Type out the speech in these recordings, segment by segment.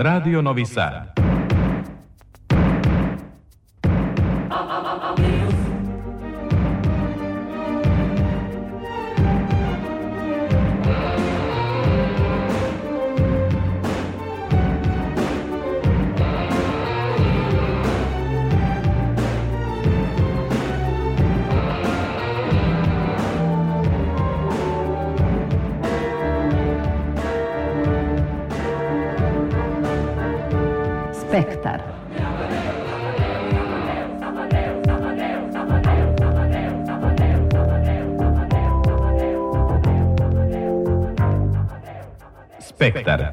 Radio Novi Sad. Spektar.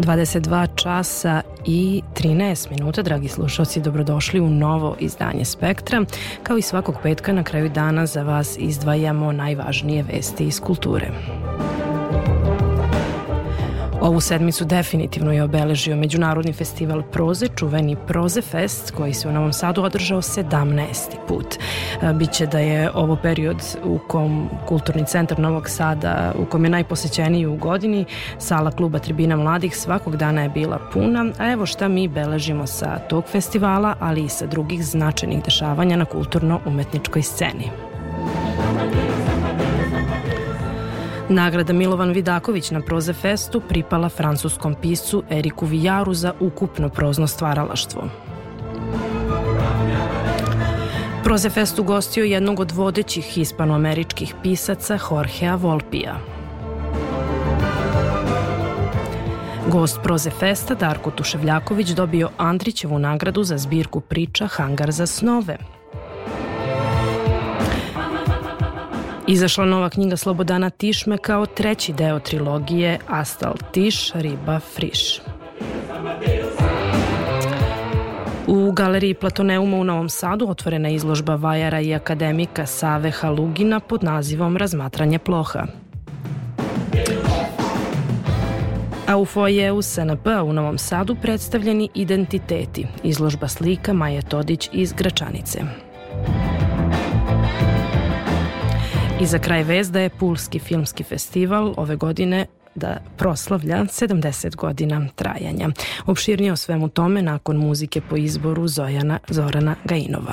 Dvadeset dva časa i 13 minuta, dragi slušalci, dobrodošli u novo izdanje Spektra. Kao i svakog petka na kraju dana za vas izdvajamo najvažnije vesti iz kulture. Ovu sedmicu definitivno je obeležio Međunarodni festival proze, čuveni Proze Fest, koji se u Novom Sadu održao 17. put. E, biće da je ovo period u kom Kulturni centar Novog Sada, u kom je najposećeniji u godini, sala kluba Tribina mladih svakog dana je bila puna, a evo šta mi beležimo sa tog festivala, ali i sa drugih značajnih dešavanja na kulturno-umetničkoj sceni. Nagrada Milovan Vidaković na Proze Festu pripala francuskom piscu Eriku Vijaru za ukupno prozno stvaralaštvo. Proze Festu gostio jednog od vodećih hispanoameričkih pisaca Jorgea Volpija. Gost Proze Festa Darko Tuševljaković dobio Andrićevu nagradu za zbirku priča Hangar za snove – Izašla nova knjiga Slobodana Tišme kao treći deo trilogije Astal Tiš, Riba, Friš. U galeriji Platoneuma u Novom Sadu otvorena je izložba vajara i akademika Save Halugina pod nazivom Razmatranje ploha. A u fojeju SNP u Novom Sadu predstavljeni identiteti, izložba slika Maje Todić iz Gračanice. I za kraj Vezda je Pulski filmski festival ove godine da proslavlja 70 godina trajanja. Opširnije o svemu tome nakon muzike po izboru Zojana Zorana Gajinova.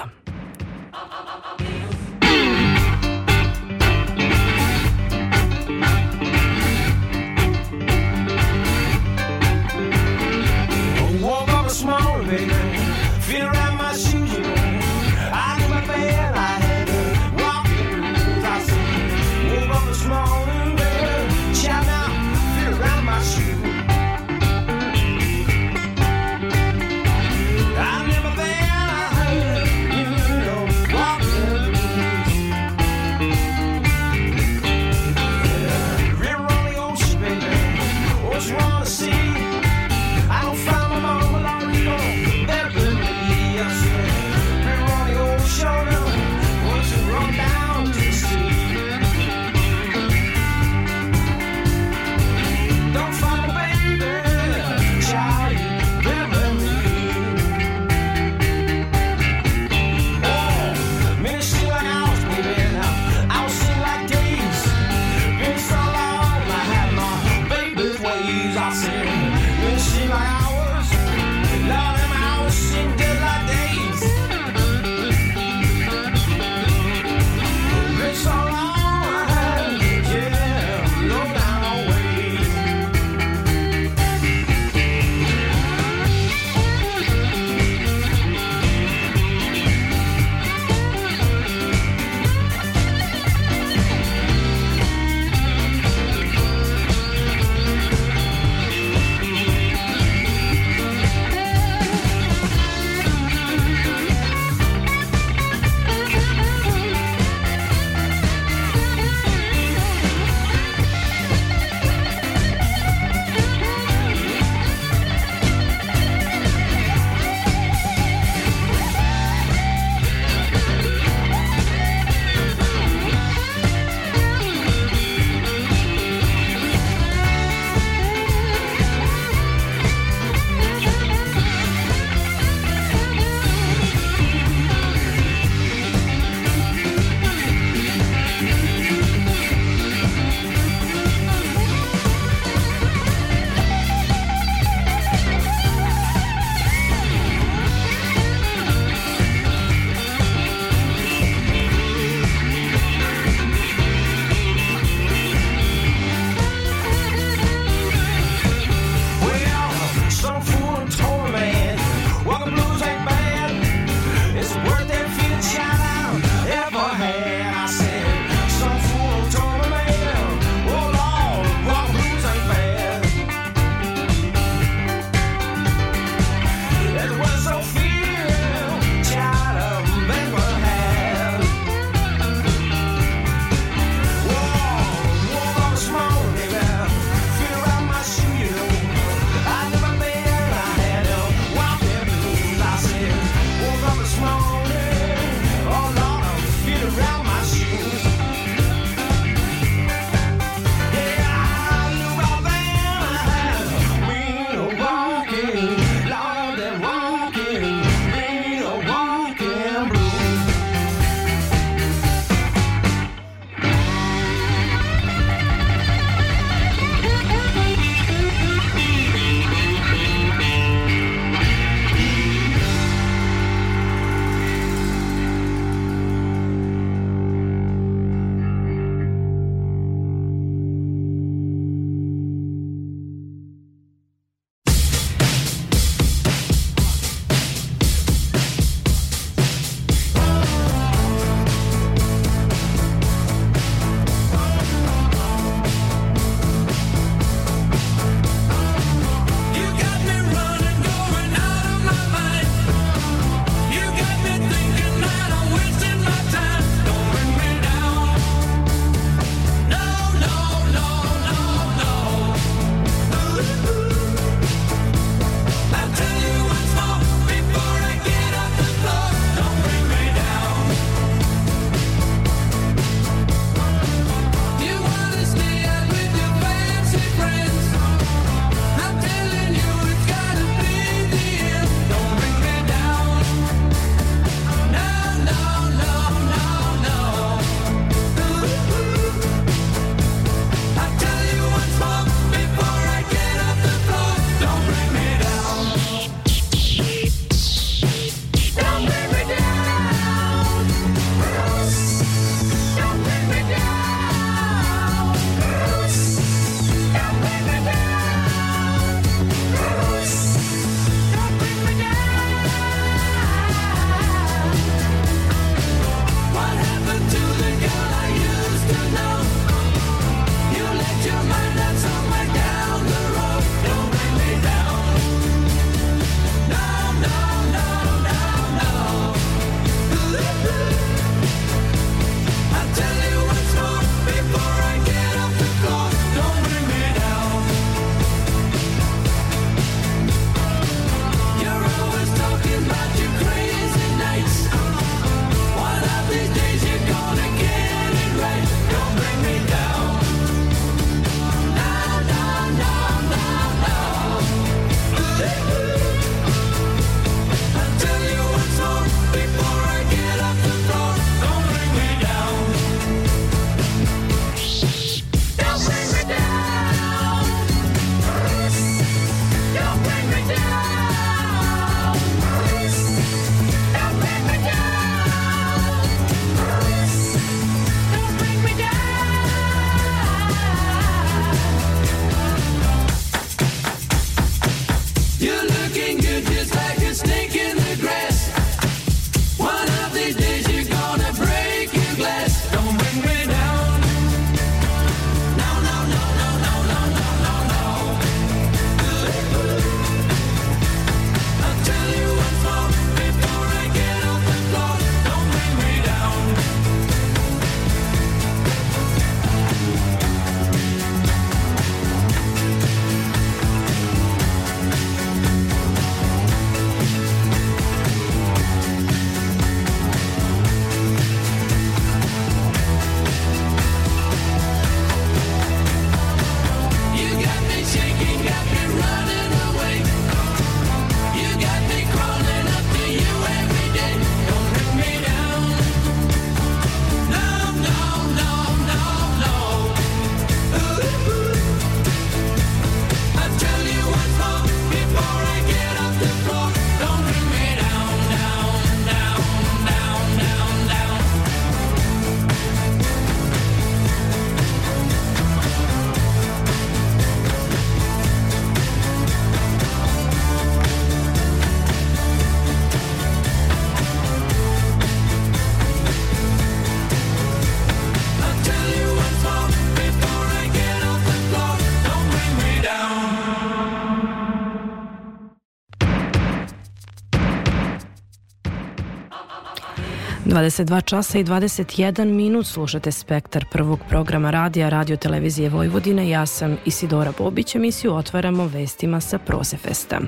22 časa i 21 minut slušate Spektar prvog programa radija Radio Televizije Vojvodine. Ja sam Isidora Bobić, emisiju otvaramo vestima sa Prosefesta.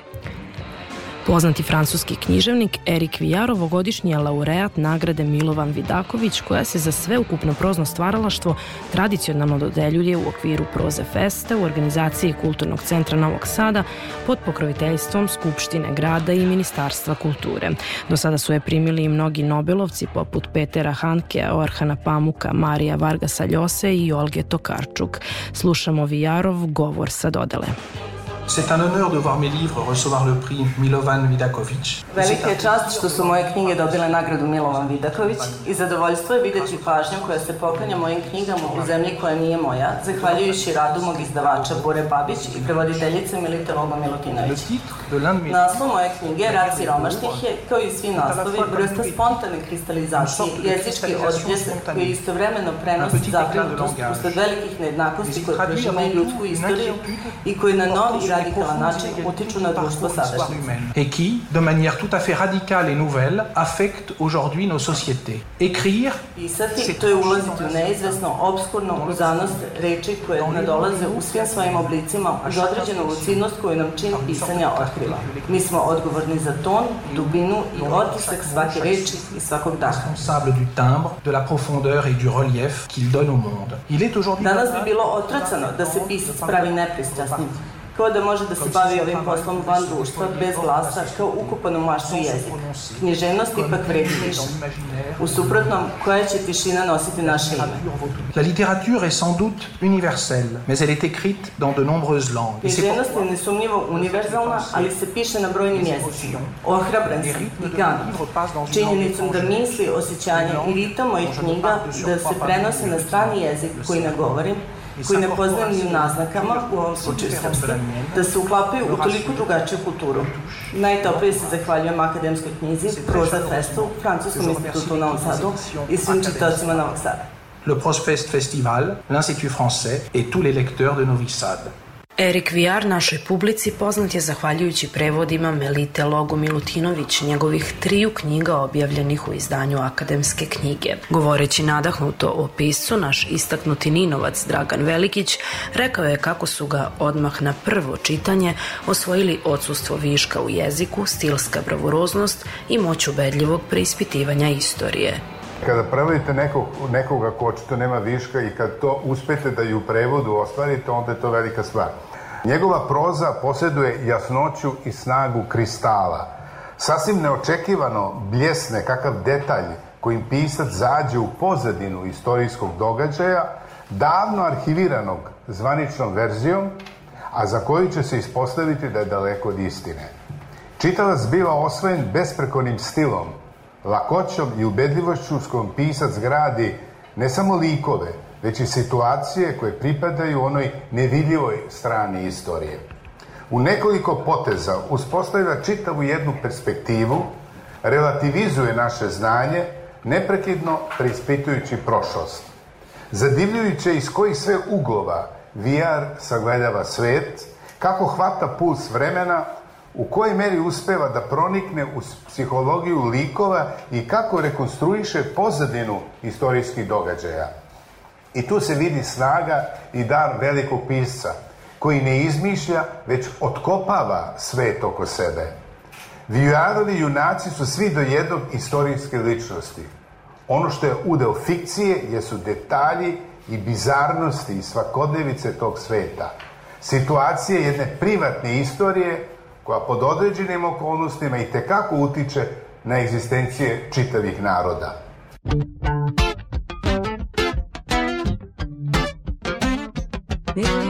Poznati francuski književnik Erik Vijar ovogodišnji je laureat nagrade Milovan Vidaković koja se za sveukupno prozno stvaralaštvo tradicionalno dodeljuje u okviru Proze Festa u organizaciji Kulturnog centra Novog Sada pod pokroviteljstvom Skupštine grada i Ministarstva kulture. Do sada su je primili i mnogi Nobelovci poput Petera Hanke, Orhana Pamuka, Marija Vargasa Ljose i Olge Tokarčuk. Slušamo Vijarov govor sa dodele. C'est un honneur de voir mes livres recevoir le prix Milovan Vidaković. Velika je čast što su moje knjige dobile nagradu Milovan Vidaković i zadovoljstvo je videći pažnju koja se poklanja mojim knjigama u zemlji koja nije moja, zahvaljujući radu mog izdavača Bore Babić i prevoditeljice Milite Lobo Milutinović. Naslov moje knjige Rad siromašnih je, kao i svi naslovi, vrsta spontane kristalizacije, jezički odbljesak koji istovremeno prenosi zabrinutost usled velikih nejednakosti koje prežimaju ljudsku istoriju i koje na novi i kao način utiču na društvo Et qui, de manière tout à fait radicale et nouvelle, affecte aujourd'hui nos sociétés. Écrire, I sad to je ulaziti u neizvesno, obskurno, uzanost reči koje dolaze u svim svojim oblicima uz određenu lucidnost koju nam čin pisanja otkriva. Mi smo odgovorni za ton, dubinu i otisak svake reči i svakog daha. Responsable du timbre, de la profondeur et du relief qu'il donne au monde. Il est aujourd'hui... Danas bi bilo otracano da se pisac pravi nepristrasnim, Ko da može da se bavi ovim poslom van društva, bez glasa, kao ukupan u maštu jezik. Književnost ipak vredi više. U suprotnom, koja će tišina nositi naše ime? La littérature est sans doute universelle, mais elle est écrite dans de nombreuses langues. Književnost je nesumnjivo univerzalna, ali se piše na brojnim jezicima. Ohrabren sam i ganam. Činjenicom da misli, osjećanje i ritam mojih knjiga da se prenose na strani jezik koji govorim, koji ne poznaju ni u naznakama, u ovom slučaju srpske, da se uklapaju u toliko drugačiju kulturu. Najtoplije se zahvaljujem akademskoj knjizi Proza Festu, Francuskom institutu u Novom Sadu i svim čitocima Novog Sada. Le Prosfest Festival, l'Institut français et tous les lecteurs de Novi Sad. Erik Vijar našoj publici poznat je zahvaljujući prevodima Melite Logu Milutinović njegovih triju knjiga objavljenih u izdanju akademske knjige. Govoreći nadahnuto o piscu, naš istaknuti ninovac Dragan Velikić rekao je kako su ga odmah na prvo čitanje osvojili odsustvo viška u jeziku, stilska bravuroznost i moć ubedljivog preispitivanja istorije kada prevodite nekog, nekoga ko očito nema viška i kad to uspete da ju prevodu ostvarite, onda je to velika stvar. Njegova proza posjeduje jasnoću i snagu kristala. Sasvim neočekivano bljesne kakav detalj kojim pisac zađe u pozadinu istorijskog događaja, davno arhiviranog zvaničnom verzijom, a za koju će se ispostaviti da je daleko od istine. Čitalac biva osvojen besprekonim stilom, lakoćom i ubedljivošću s kojom pisac gradi ne samo likove, već i situacije koje pripadaju onoj nevidljivoj strani istorije. U nekoliko poteza uspostavlja čitavu jednu perspektivu, relativizuje naše znanje, neprekidno preispitujući prošlost. Zadivljujuće iz kojih sve uglova VR sagledava svet, kako hvata puls vremena, u kojoj meri uspeva da pronikne u psihologiju likova i kako rekonstruiše pozadinu istorijskih događaja. I tu se vidi snaga i dar velikog pisca, koji ne izmišlja, već otkopava svet oko sebe. Vijarovi junaci su svi do jednog istorijske ličnosti. Ono što je udeo fikcije jesu detalji i bizarnosti i svakodnevice tog sveta. Situacije jedne privatne istorije koja pod određenim okolnostima i tekako utiče na egzistencije čitavih naroda. Thank Yeah.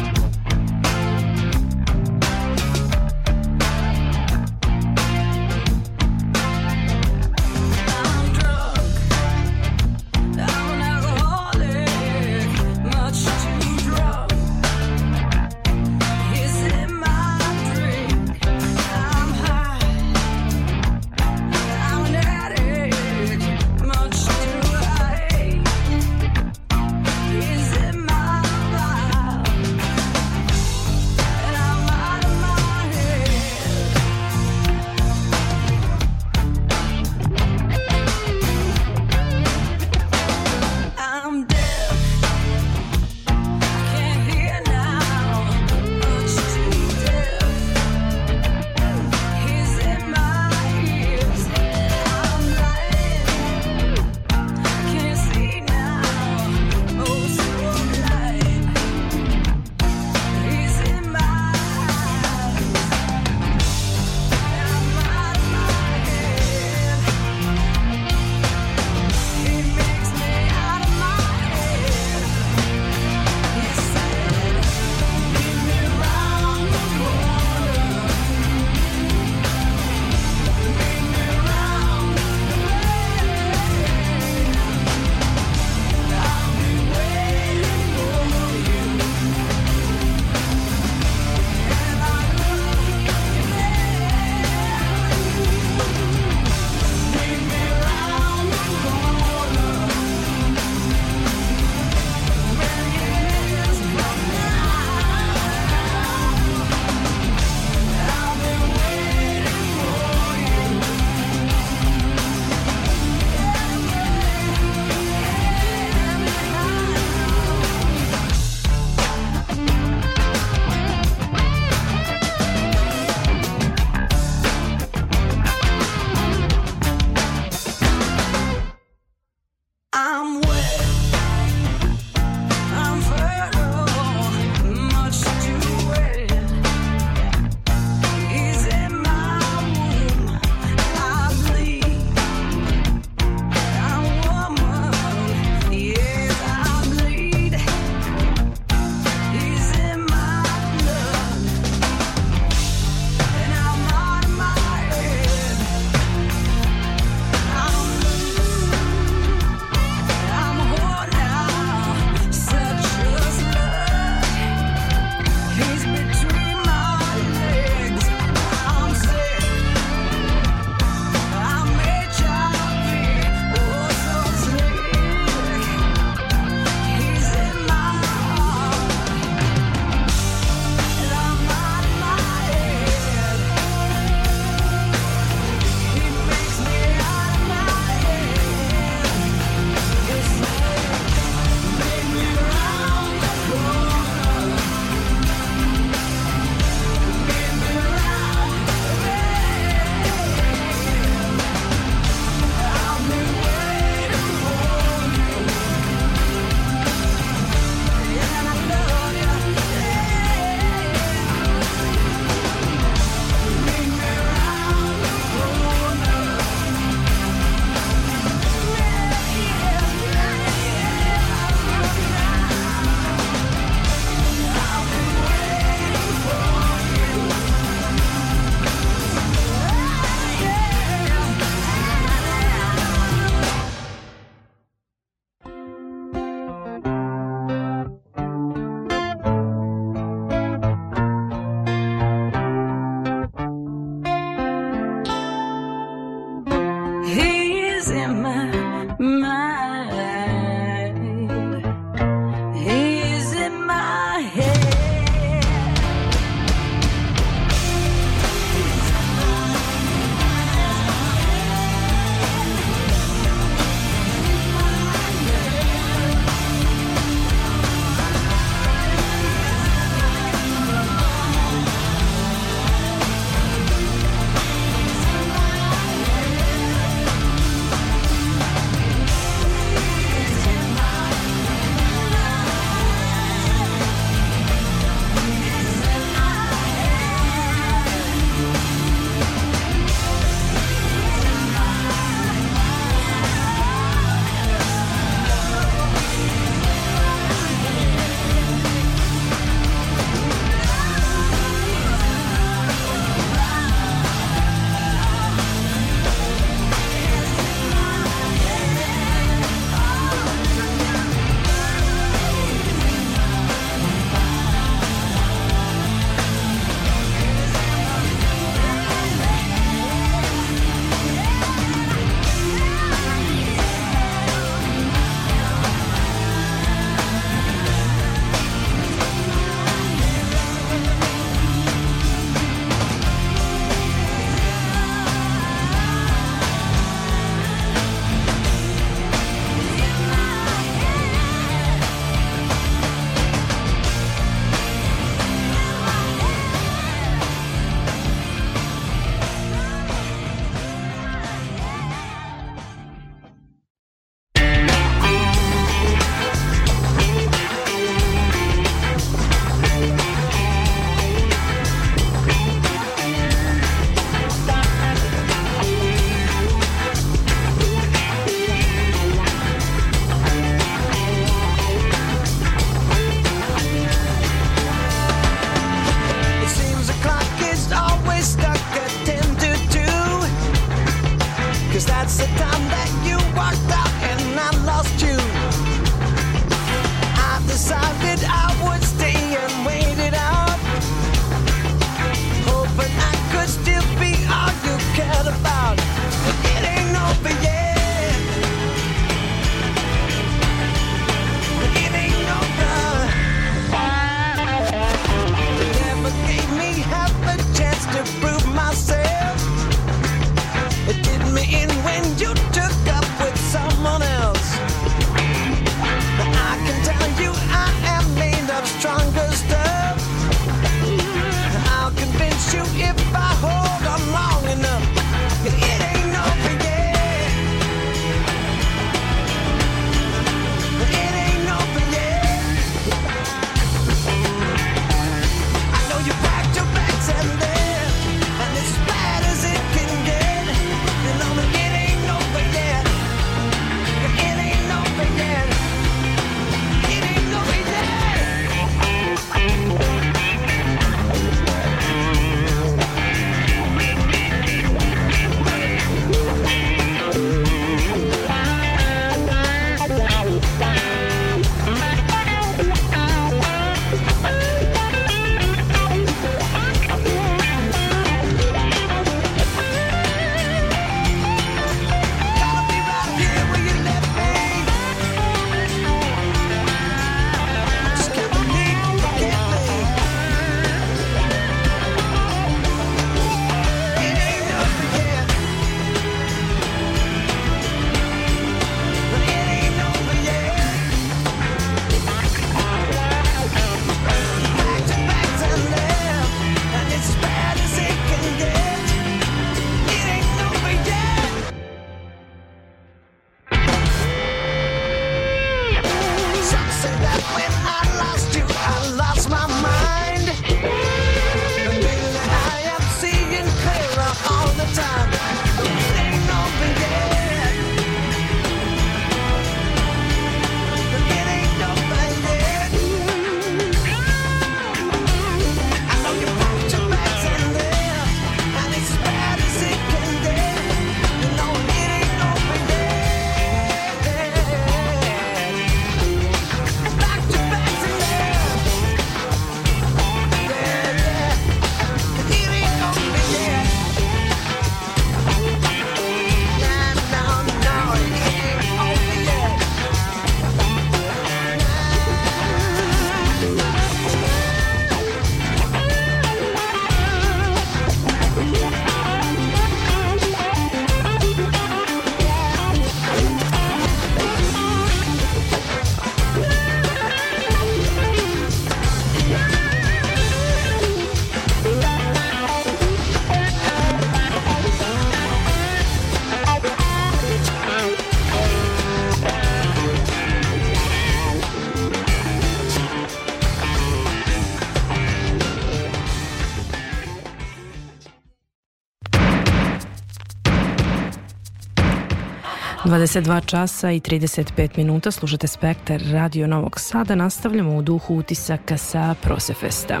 22 časa i 35 minuta slušate Spektar Radio Novog Sada. Nastavljamo u duhu utisaka sa Prosefesta.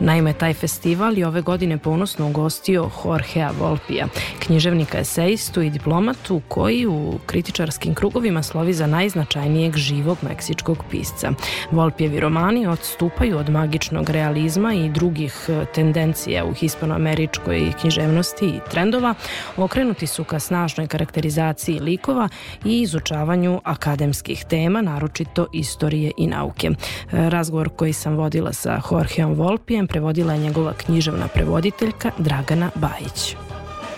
Naime, taj festival je ove godine ponosno ugostio Jorgea Volpija, književnika eseistu i diplomatu koji u kritičarskim krugovima slovi za najznačajnijeg živog meksičkog pisca. Volpijevi romani odstupaju od magičnog realizma i drugih e, tendencija u hispanoameričkoj književnosti i trendova, okrenuti su ka snažnoj karakterizaciji likova i izučavanju akademskih tema, naročito istorije i nauke. E, razgovor koji sam vodila sa Jorgeom Volpijem Program prevodila je njegova književna prevoditeljka Dragana Bajić.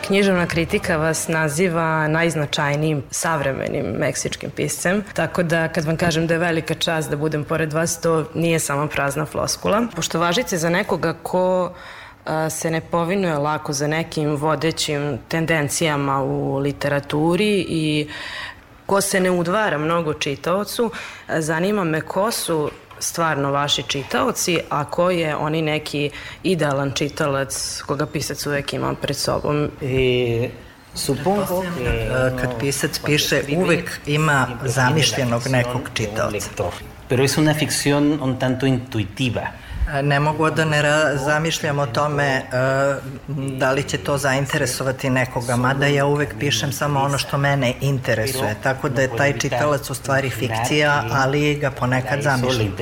Književna kritika vas naziva najznačajnijim savremenim meksičkim piscem, tako da kad vam kažem da je velika čast da budem pored vas, to nije samo prazna floskula. Pošto važite za nekoga ko se ne povinuje lako za nekim vodećim tendencijama u literaturi i ko se ne udvara mnogo čitaocu, zanima me ko su stvarno vaši čitaoci, a ko je oni neki idealan čitalac koga pisac uvek ima pred sobom? I su da- e, kad pisac piše uvek ima da zamišljenog nekog čitaoca. Pero es una ficción un tanto intuitiva. Ne mogu da ne zamišljam o tome e, da li će to zainteresovati nekoga, mada ja uvek pišem samo ono što mene interesuje, tako da je taj čitalac u stvari fikcija, ali ga ponekad da, zamišljam.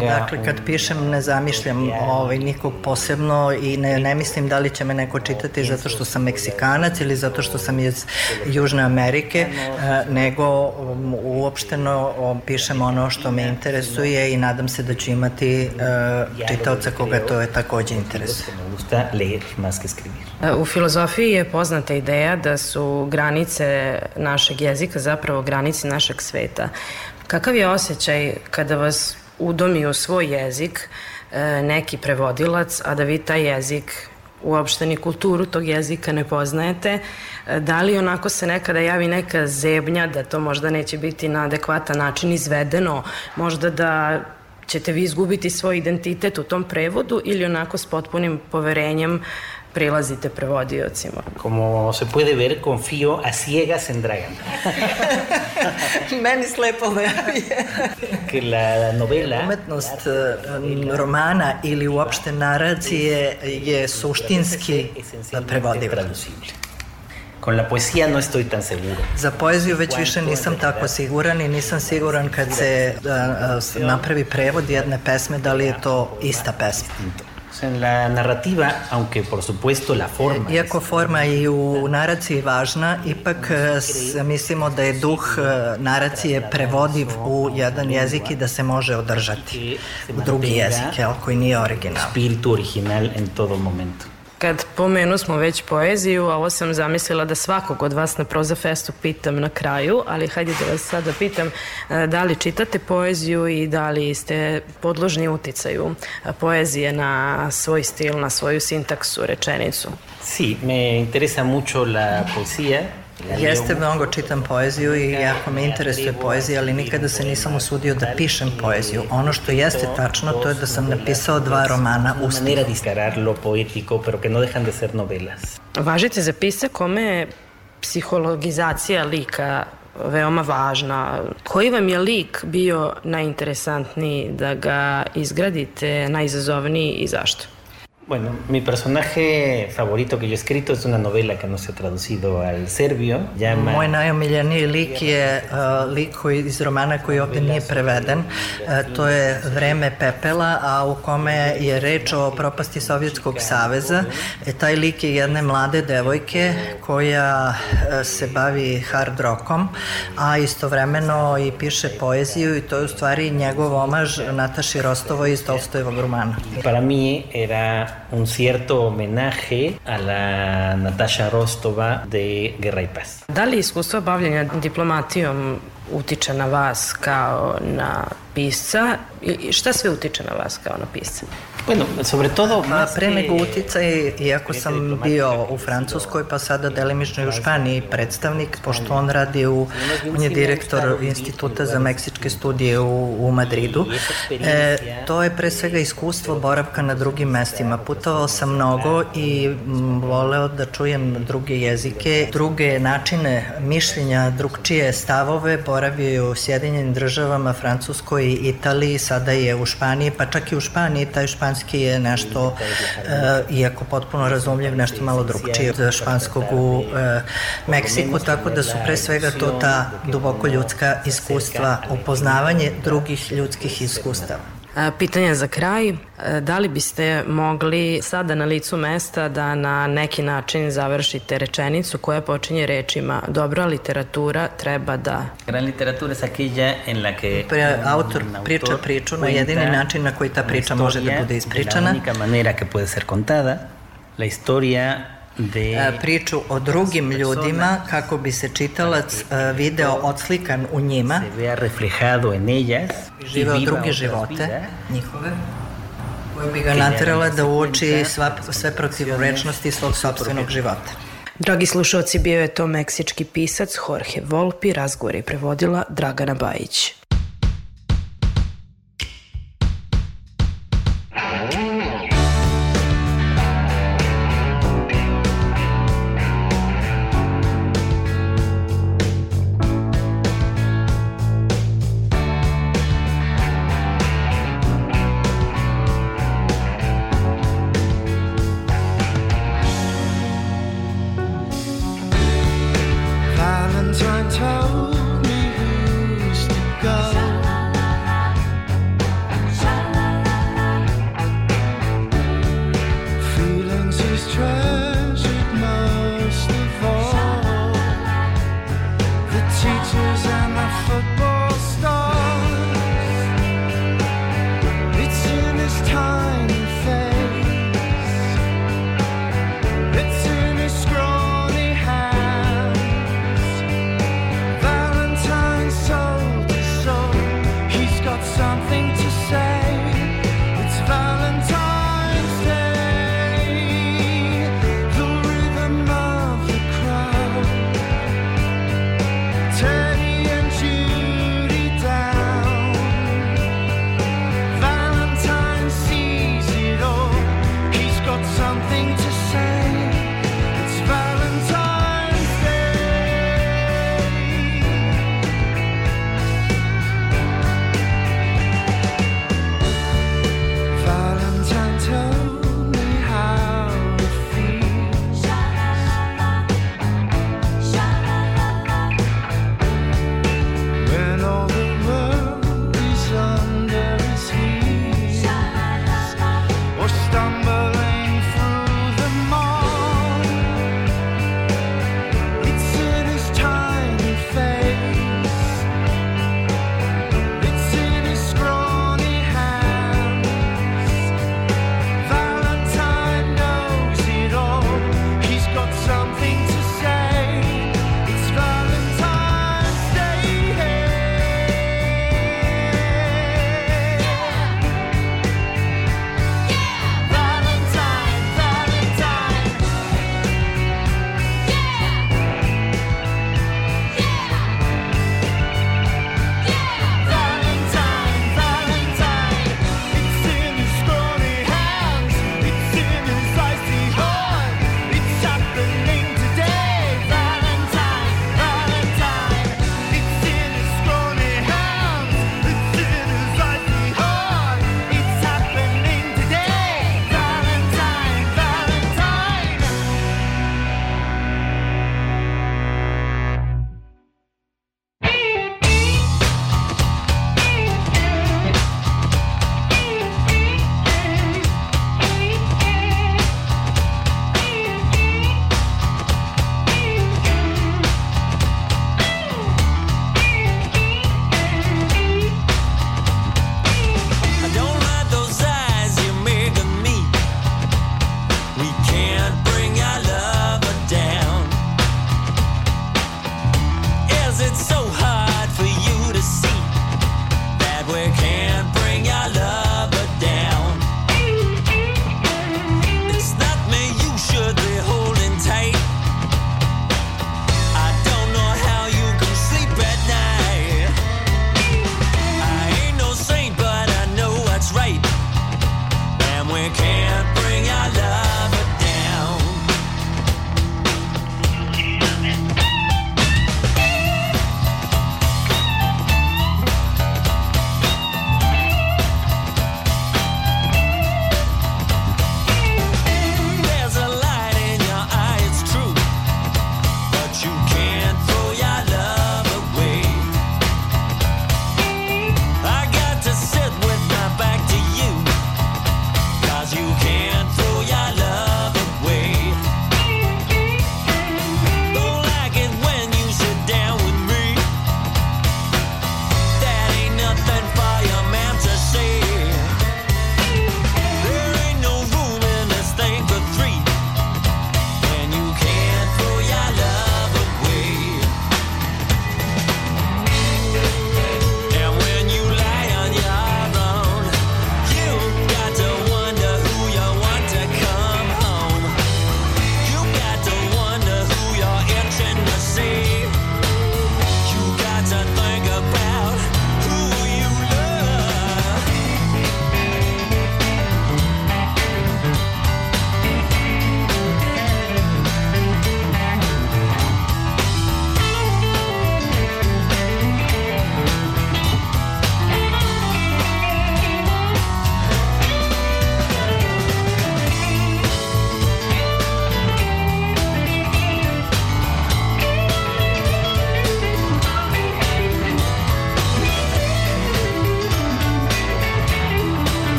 Dakle, kad pišem ne zamišljam ovaj, nikog posebno i ne, ne mislim da li će me neko čitati zato što sam Meksikanac ili zato što sam iz Južne Amerike, e, nego um, uopšteno um, pišem ono što me interesuje i nadam se da će imati uh, e, čitavca koga to je da takođe interesuje. E, u filozofiji je poznata ideja da su granice našeg jezika zapravo granice našeg sveta. Kakav je osjećaj kada vas udomi u svoj jezik e, neki prevodilac, a da vi taj jezik uopšte ni kulturu tog jezika ne poznajete, E, da li onako se nekada javi neka zebnja da to možda neće biti na adekvatan način izvedeno, možda da ćete vi izgubiti svoj identitet u tom prevodu ili onako s potpunim poverenjem prilazite prevodiocima. Como se puede ver, confío a ciegas en Dragan. Meni slepo veruje. La novela... Umetnost eh, romana ili uopšte naracije je suštinski prevodiva. Con la poesía no estoy tan seguro. Za poeziju već više nisam tako siguran i nisam siguran kad se uh, napravi prevod jedne pesme da li je to ista pesma. En la narrativa, aunque por supuesto la forma. Iako forma i u naraciji važna, ipak mislimo da je duh naracije prevodiv u jedan jezik i da se može održati u drugi jezik, jel, koji nije original. Spiritu original en todo momento. Kad pomenu smo već poeziju, a ovo sam zamislila da svakog od vas na Proza Festu pitam na kraju, ali hajde da vas sada da pitam e, da li čitate poeziju i da li ste podložni uticaju e, poezije na svoj stil, na svoju sintaksu, rečenicu? Sí, me interesa mucho la poesía. Jeste, mnogo čitam poeziju i jako me interesuje poezija, ali nikada se nisam usudio da pišem poeziju. Ono što jeste tačno, to je da sam napisao dva romana u stilu. lo poético, pero que no dejan de ser novelas. Važite za pisa kome je psihologizacija lika veoma važna. Koji vam je lik bio najinteresantniji da ga izgradite, najizazovniji i zašto? Bueno, mi personaje favorito que yo he escrito es una novela que no se ha traducido al serbio. Llama... Moj najomiljeniji lik je uh, lik koji, iz romana koji opet nije preveden. Uh, to je Vreme pepela, a u kome je reč o propasti Sovjetskog saveza. E, taj lik je jedne mlade devojke koja se bavi hard rockom, a istovremeno i piše poeziju i to je u stvari njegov omaž Nataši Rostovoj iz Tolstojevog romana. Para mi era un cierto homenaje a la Natasha Rostova de Guerra y Paz. Da experiencia de bavljenja diplomacia utiče na vas kao na pisca i šta sve utiče na vas kao na pisca? Bueno, sobre todo... Pa, pre nego uticaj, iako sam bio u Francuskoj, pa sada da, delimično i u da, Španiji da. predstavnik, pošto on radi u, on je direktor Instituta za meksičke studije u, u Madridu, e, to je pre svega iskustvo boravka na drugim mestima. Putovao sam mnogo i voleo da čujem druge jezike, druge načine mišljenja, drugčije stavove, boravio u Sjedinjenim državama, Francuskoj, Francuskoj, Italiji, sada je u Španiji, pa čak i u Španiji taj španski je nešto, e, iako potpuno razumljiv, nešto malo drugčije od španskog u e, Meksiku, tako da su pre svega to ta duboko ljudska iskustva, upoznavanje drugih ljudskih iskustava. Pitanje za kraj, da li biste mogli sada na licu mesta da na neki način završite rečenicu koja počinje rečima dobra literatura treba da... Gran literatura es aquella en la que... Pre, pa autor priča priču na jedini način na koji ta priča može da bude ispričana. La única manera que puede ser contada, la historia De, e, priču o drugim ljudima kako bi se čitalac znači, e, video odslikan u njima živeo druge živote njihove koje bi ga naterala da uoči sva, sve protivrečnosti svog sobstvenog života. Dragi slušalci, bio je to meksički pisac Jorge Volpi, razgovor je prevodila Dragana Bajić.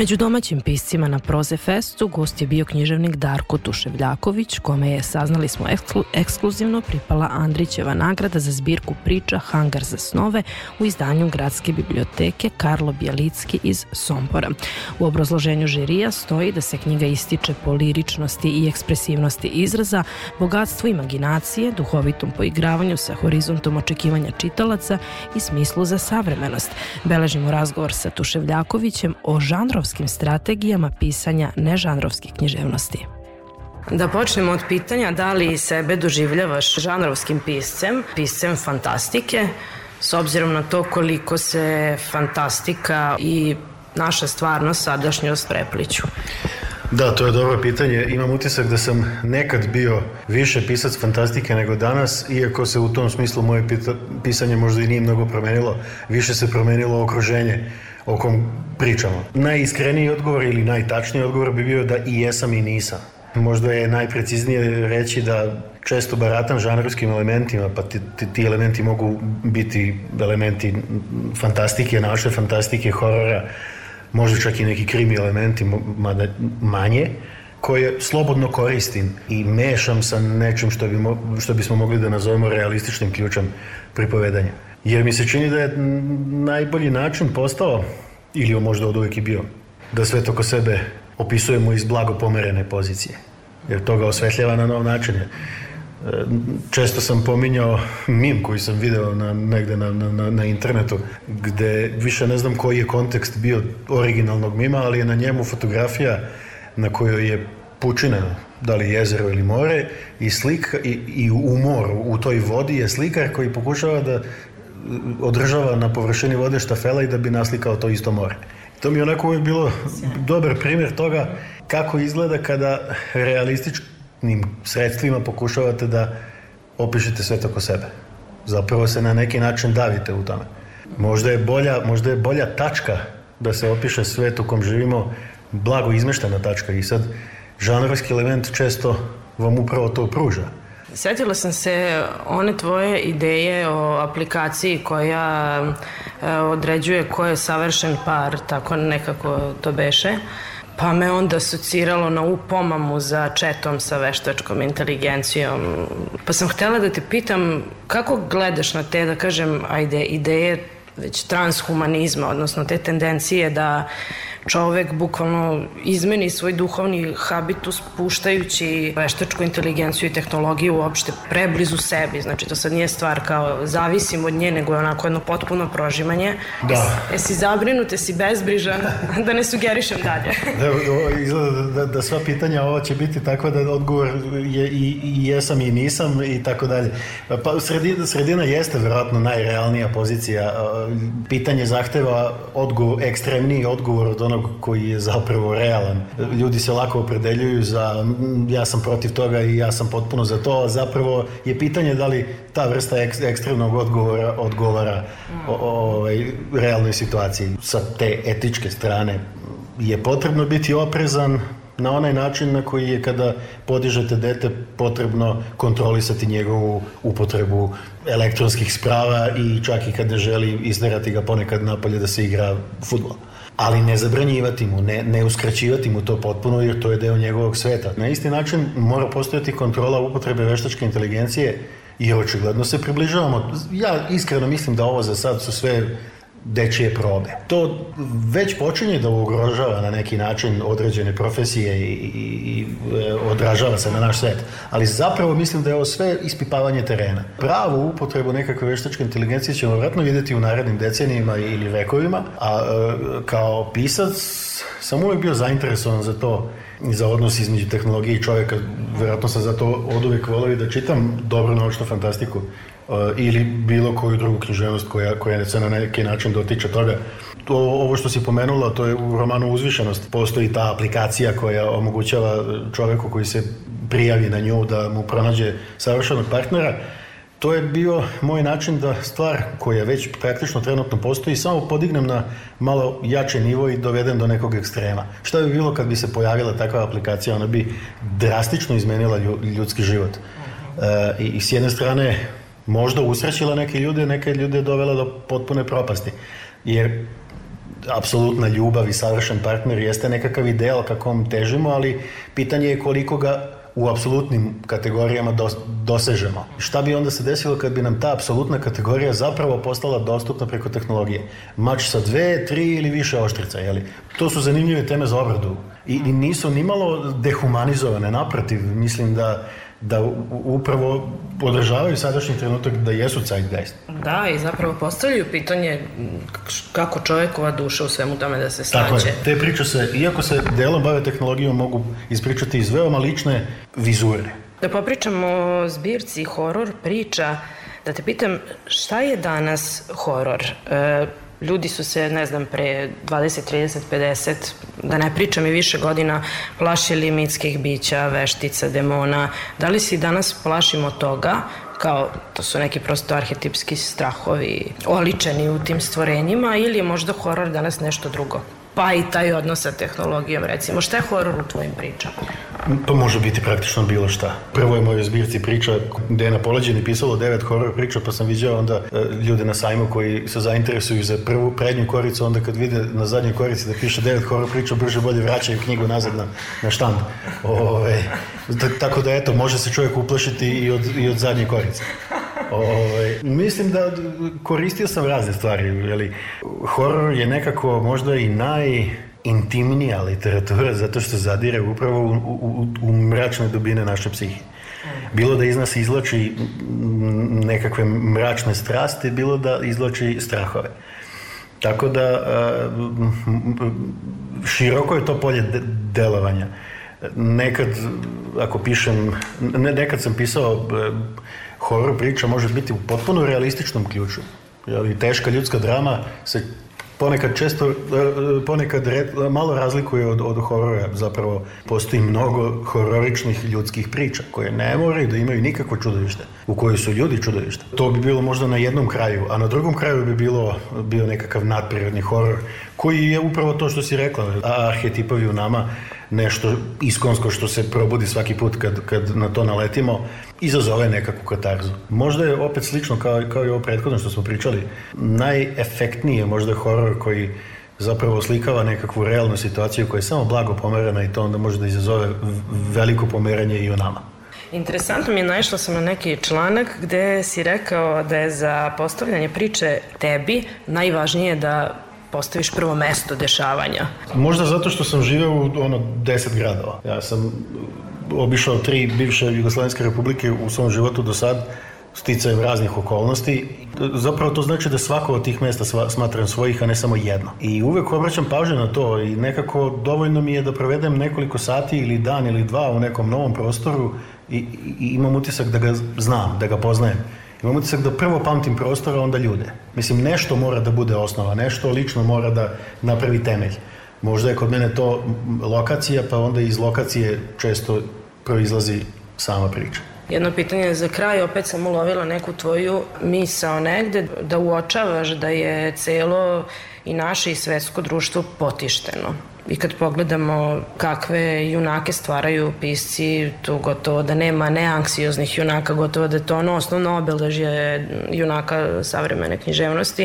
među domaćim piscima na Proze Festu gost je bio književnik Darko Tuševljaković, kome je, saznali smo eksklu, ekskluzivno, pripala Andrićeva nagrada za zbirku priča Hangar za snove u izdanju Gradske biblioteke Karlo Bjelicki iz Sombora. U obrazloženju žirija stoji da se knjiga ističe po liričnosti i ekspresivnosti izraza, bogatstvu imaginacije, duhovitom poigravanju sa horizontom očekivanja čitalaca i smislu za savremenost. Beležimo razgovor sa Tuševljakovićem o žanrovstvu autorskim strategijama pisanja nežanrovskih književnosti. Da počnemo od pitanja da li sebe doživljavaš žanrovskim piscem, piscem fantastike, s obzirom na to koliko se fantastika i naša stvarnost, sadašnjost prepliću. Da, to je dobro pitanje. Imam utisak da sam nekad bio više pisac fantastike nego danas, iako se u tom smislu moje pita, pisanje možda i nije mnogo promenilo, više se promenilo okruženje o kom pričamo. Najiskreniji odgovor ili najtačniji odgovor bi bio da i jesam i nisam. Možda je najpreciznije reći da često baratam žanrovskim elementima, pa ti, ti, ti elementi mogu biti elementi fantastike, naše fantastike, horora, možda čak i neki krimi elementi, mada manje, koje slobodno koristim i mešam sa nečim što, bi, mo, što bismo mogli da nazovemo realističnim ključem pripovedanja jer mi se čini da je najbolji način postao, ili je možda od uvijek i bio, da sve toko sebe opisujemo iz blago pomerene pozicije, jer to ga osvetljava na nov način. E, često sam pominjao mim koji sam video na, negde na, na, na internetu, gde više ne znam koji je kontekst bio originalnog mima, ali je na njemu fotografija na kojoj je pučina, da li jezero ili more, i, slik, i, i umor u toj vodi je slikar koji pokušava da održava na površini vode štafela i da bi naslikao to isto more. To mi je onako uvijek bilo dobar primjer toga kako izgleda kada realističnim sredstvima pokušavate da opišete sve oko sebe. Zapravo se na neki način davite u tome. Možda je bolja, možda je bolja tačka da se opiše svet u kom živimo blago izmeštena tačka i sad žanrovski element često vam upravo to pruža. Sjetila sam se one tvoje ideje o aplikaciji koja e, određuje ko je savršen par, tako nekako to beše. Pa me onda asociralo na upomamu za četom sa veštačkom inteligencijom. Pa sam htela da te pitam kako gledaš na te, da kažem, ajde, ideje već transhumanizma, odnosno te tendencije da čovek bukvalno izmeni svoj duhovni habitus puštajući veštačku inteligenciju i tehnologiju uopšte preblizu sebi. Znači to sad nije stvar kao zavisim od nje, nego je onako jedno potpuno prožimanje. Da. Jesi zabrinut, jesi bezbrižan, da ne sugerišem dalje. da, izgleda da, da, da sva pitanja ova će biti tako da odgovor je i, i jesam i nisam i tako dalje. Pa sredina, sredina jeste verovatno najrealnija pozicija. Pitanje zahteva odgovor, ekstremniji odgovor od onog koji je zapravo realan. Ljudi se lako opredeljuju za ja sam protiv toga i ja sam potpuno za to, a zapravo je pitanje da li ta vrsta ek, ekstremnog odgovora odgovara o, o, o, ovaj, realnoj situaciji. Sa te etičke strane je potrebno biti oprezan, na onaj način na koji je kada podižete dete potrebno kontrolisati njegovu upotrebu elektronskih sprava i čak i kada želi izderati ga ponekad napolje da se igra futbol ali ne zabranjivati mu, ne, ne uskraćivati mu to potpuno jer to je deo njegovog sveta. Na isti način mora postojati kontrola upotrebe veštačke inteligencije jer očigledno se približavamo. Ja iskreno mislim da ovo za sad su sve dečije probe. To već počinje da ugrožava na neki način određene profesije i, i, i e, odražava se na naš svet. Ali zapravo mislim da je ovo sve ispipavanje terena. Pravu upotrebu nekakve veštačke inteligencije ćemo vratno videti u narednim decenijima ili vekovima, a e, kao pisac sam uvek bio zainteresovan za to i za odnos između tehnologije i čoveka. Verovatno sam zato od uvijek volio da čitam dobro naučnu fantastiku E, ili bilo koju drugu književnost koja, koja se na neki način dotiče toga. To, ovo što si pomenula, to je u romanu Uzvišenost. Postoji ta aplikacija koja omogućava čoveku koji se prijavi na nju da mu pronađe savršenog partnera. To je bio moj način da stvar koja već praktično trenutno postoji samo podignem na malo jači nivo i dovedem do nekog ekstrema. Šta bi bilo kad bi se pojavila takva aplikacija? Ona bi drastično izmenila ljudski život. E, I s jedne strane možda usrećila neke ljude, neke ljude dovela do potpune propasti. Jer apsolutna ljubav i savršen partner jeste nekakav ideal ka kom težimo, ali pitanje je koliko ga u apsolutnim kategorijama dos, dosežemo. Šta bi onda se desilo kad bi nam ta apsolutna kategorija zapravo postala dostupna preko tehnologije? Mač sa dve, tri ili više oštrica, jeli? To su zanimljive teme za obradu i, i nisu nimalo dehumanizovane, naprotiv, mislim da da upravo podržavaju sadašnji trenutak da jesu zeitgeist. Da, i zapravo postavljaju pitanje kako čovjekova duša u svemu tome da se snađe. Tako je, te priče se, iako se delom bave tehnologijom, mogu ispričati iz veoma lične vizure. Da popričam o zbirci horor priča, da te pitam šta je danas horor? E, ljudi su se, ne znam, pre 20, 30, 50, da ne pričam i više godina, plašili mitskih bića, veštica, demona. Da li se danas plašimo toga? kao, to su neki prosto arhetipski strahovi oličeni u tim stvorenjima ili je možda horor danas nešto drugo? pa i taj odnos sa tehnologijom, recimo. Šta je horor u tvojim pričama? To pa može biti praktično bilo šta. Prvo je moje zbirci priča gde je na poleđini pisalo devet horor priča, pa sam viđao onda e, ljude na sajmu koji se zainteresuju za prvu prednju koricu, onda kad vide na zadnjoj korici da piše devet horor priča, brže bolje vraćaju knjigu nazad na, na štand. Ove, da, tako da eto, može se čovjek uplašiti i od, i od zadnje korice. Ove, ovaj, mislim da koristio sam razne stvari. Jeli, horor je nekako možda i naj intimnija literatura zato što zadire upravo u, u, u mračne dubine naše psihe. Bilo da iz nas izlači nekakve mračne strasti, bilo da izlači strahove. Tako da široko je to polje delovanja nekad, ako pišem, ne, nekad sam pisao e, horor priča može biti u potpuno realističnom ključu. Ali teška ljudska drama se ponekad često, e, e, ponekad malo razlikuje od, od horora. Zapravo postoji mnogo hororičnih ljudskih priča koje ne moraju da imaju nikakvo čudovište, u kojoj su ljudi čudovište. To bi bilo možda na jednom kraju, a na drugom kraju bi bilo bio nekakav nadprirodni horor koji je upravo to što si rekla, arhetipovi u nama nešto iskonsko što se probudi svaki put kad, kad na to naletimo, izazove nekakvu katarzu. Možda je opet slično kao, kao i ovo prethodno što smo pričali, najefektnije možda horor koji zapravo slikava nekakvu realnu situaciju koja je samo blago pomerena i to onda može da izazove veliko pomeranje i u nama. Interesantno mi je naišla sam na neki članak gde si rekao da je za postavljanje priče tebi najvažnije da postaviš prvo mesto dešavanja? Možda zato što sam živeo u ono, deset gradova. Ja sam obišao tri bivše Jugoslovenske republike u svom životu do sad, sticajem raznih okolnosti. Zapravo to znači da svako od tih mesta smatram svojih, a ne samo jedno. I uvek obraćam pažnju na to i nekako dovoljno mi je da provedem nekoliko sati ili dan ili dva u nekom novom prostoru i, i imam utisak da ga znam, da ga poznajem. Imam utisak da prvo pamtim prostor, a onda ljude. Mislim, nešto mora da bude osnova, nešto lično mora da napravi temelj. Možda je kod mene to lokacija, pa onda iz lokacije često proizlazi sama priča. Jedno pitanje za kraj, opet sam ulovila neku tvoju misao negde, da uočavaš da je celo i naše i svetsko društvo potišteno. I kad pogledamo kakve junake stvaraju pisci, tu gotovo da nema neanksioznih junaka, gotovo da je to ono osnovno obeležje junaka savremene književnosti.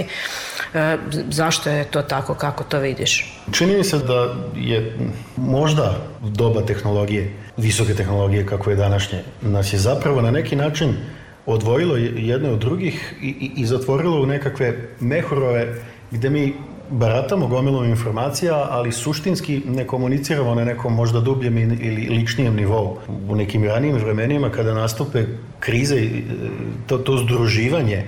E, zašto je to tako, kako to vidiš? Čini mi se da je možda doba tehnologije, visoke tehnologije kako je današnje, nas je zapravo na neki način odvojilo jedne od drugih i, i, i zatvorilo u nekakve mehorove gde mi baratamo gomilom informacija, ali suštinski ne komuniciramo na nekom možda dubljem ili ličnijem nivou. U nekim ranijim vremenima kada nastupe krize, e, to, to združivanje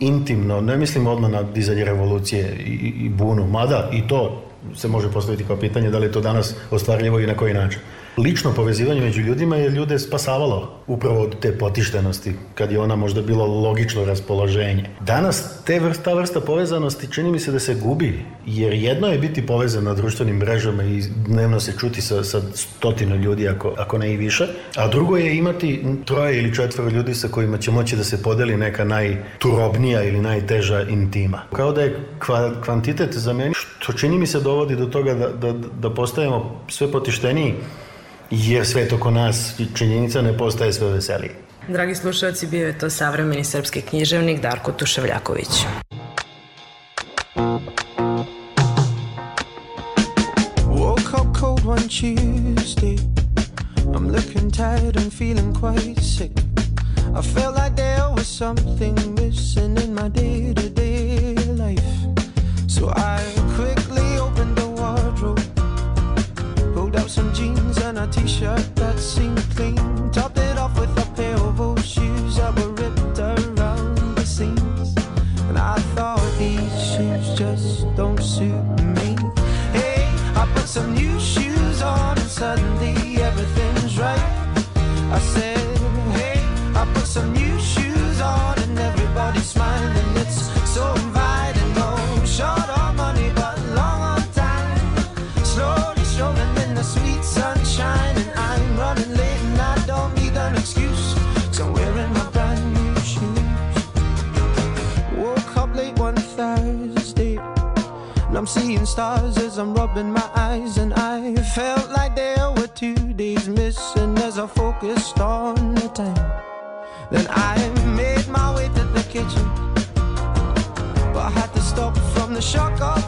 intimno, ne mislim odmah na dizanje revolucije i, i bunu, mada i to se može postaviti kao pitanje da li je to danas ostvarljivo i na koji način lično povezivanje među ljudima je ljude spasavalo upravo od te potištenosti, kad je ona možda bilo logično raspoloženje. Danas te vrsta, ta vrsta povezanosti čini mi se da se gubi, jer jedno je biti povezan na društvenim mrežama i dnevno se čuti sa, sa stotinu ljudi, ako, ako ne i više, a drugo je imati troje ili četvero ljudi sa kojima će moći da se podeli neka najturobnija ili najteža intima. Kao da je kva, kvantitet za meni, što čini mi se dovodi do toga da, da, da postajemo sve potišteniji jer svet oko nas činjenica ne postaje sve veselije. Dragi slušalci, bio je to savremeni srpski književnik Darko Tuševljaković. Woke up cold one Tuesday I'm looking tired and feeling quite sick I felt like there was something missing in my day-to-day -day life So I quickly opened the wardrobe Pulled out some jeans on a t-shirt that seemed clean. stars as I'm rubbing my eyes And I felt like there were two days missing As I focused on the time Then I made my way to the kitchen But I had to stop from the shock of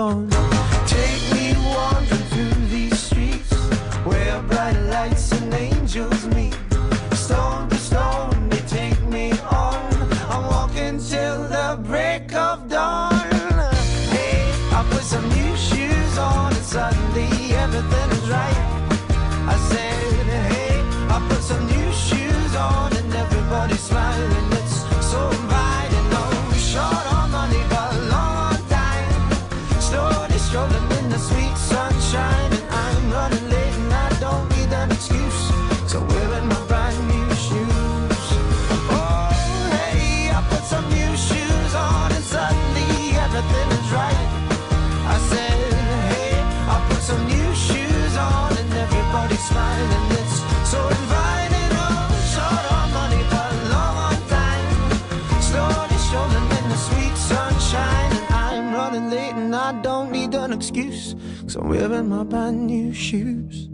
montón. excuse, cause I'm wearing my brand new shoes.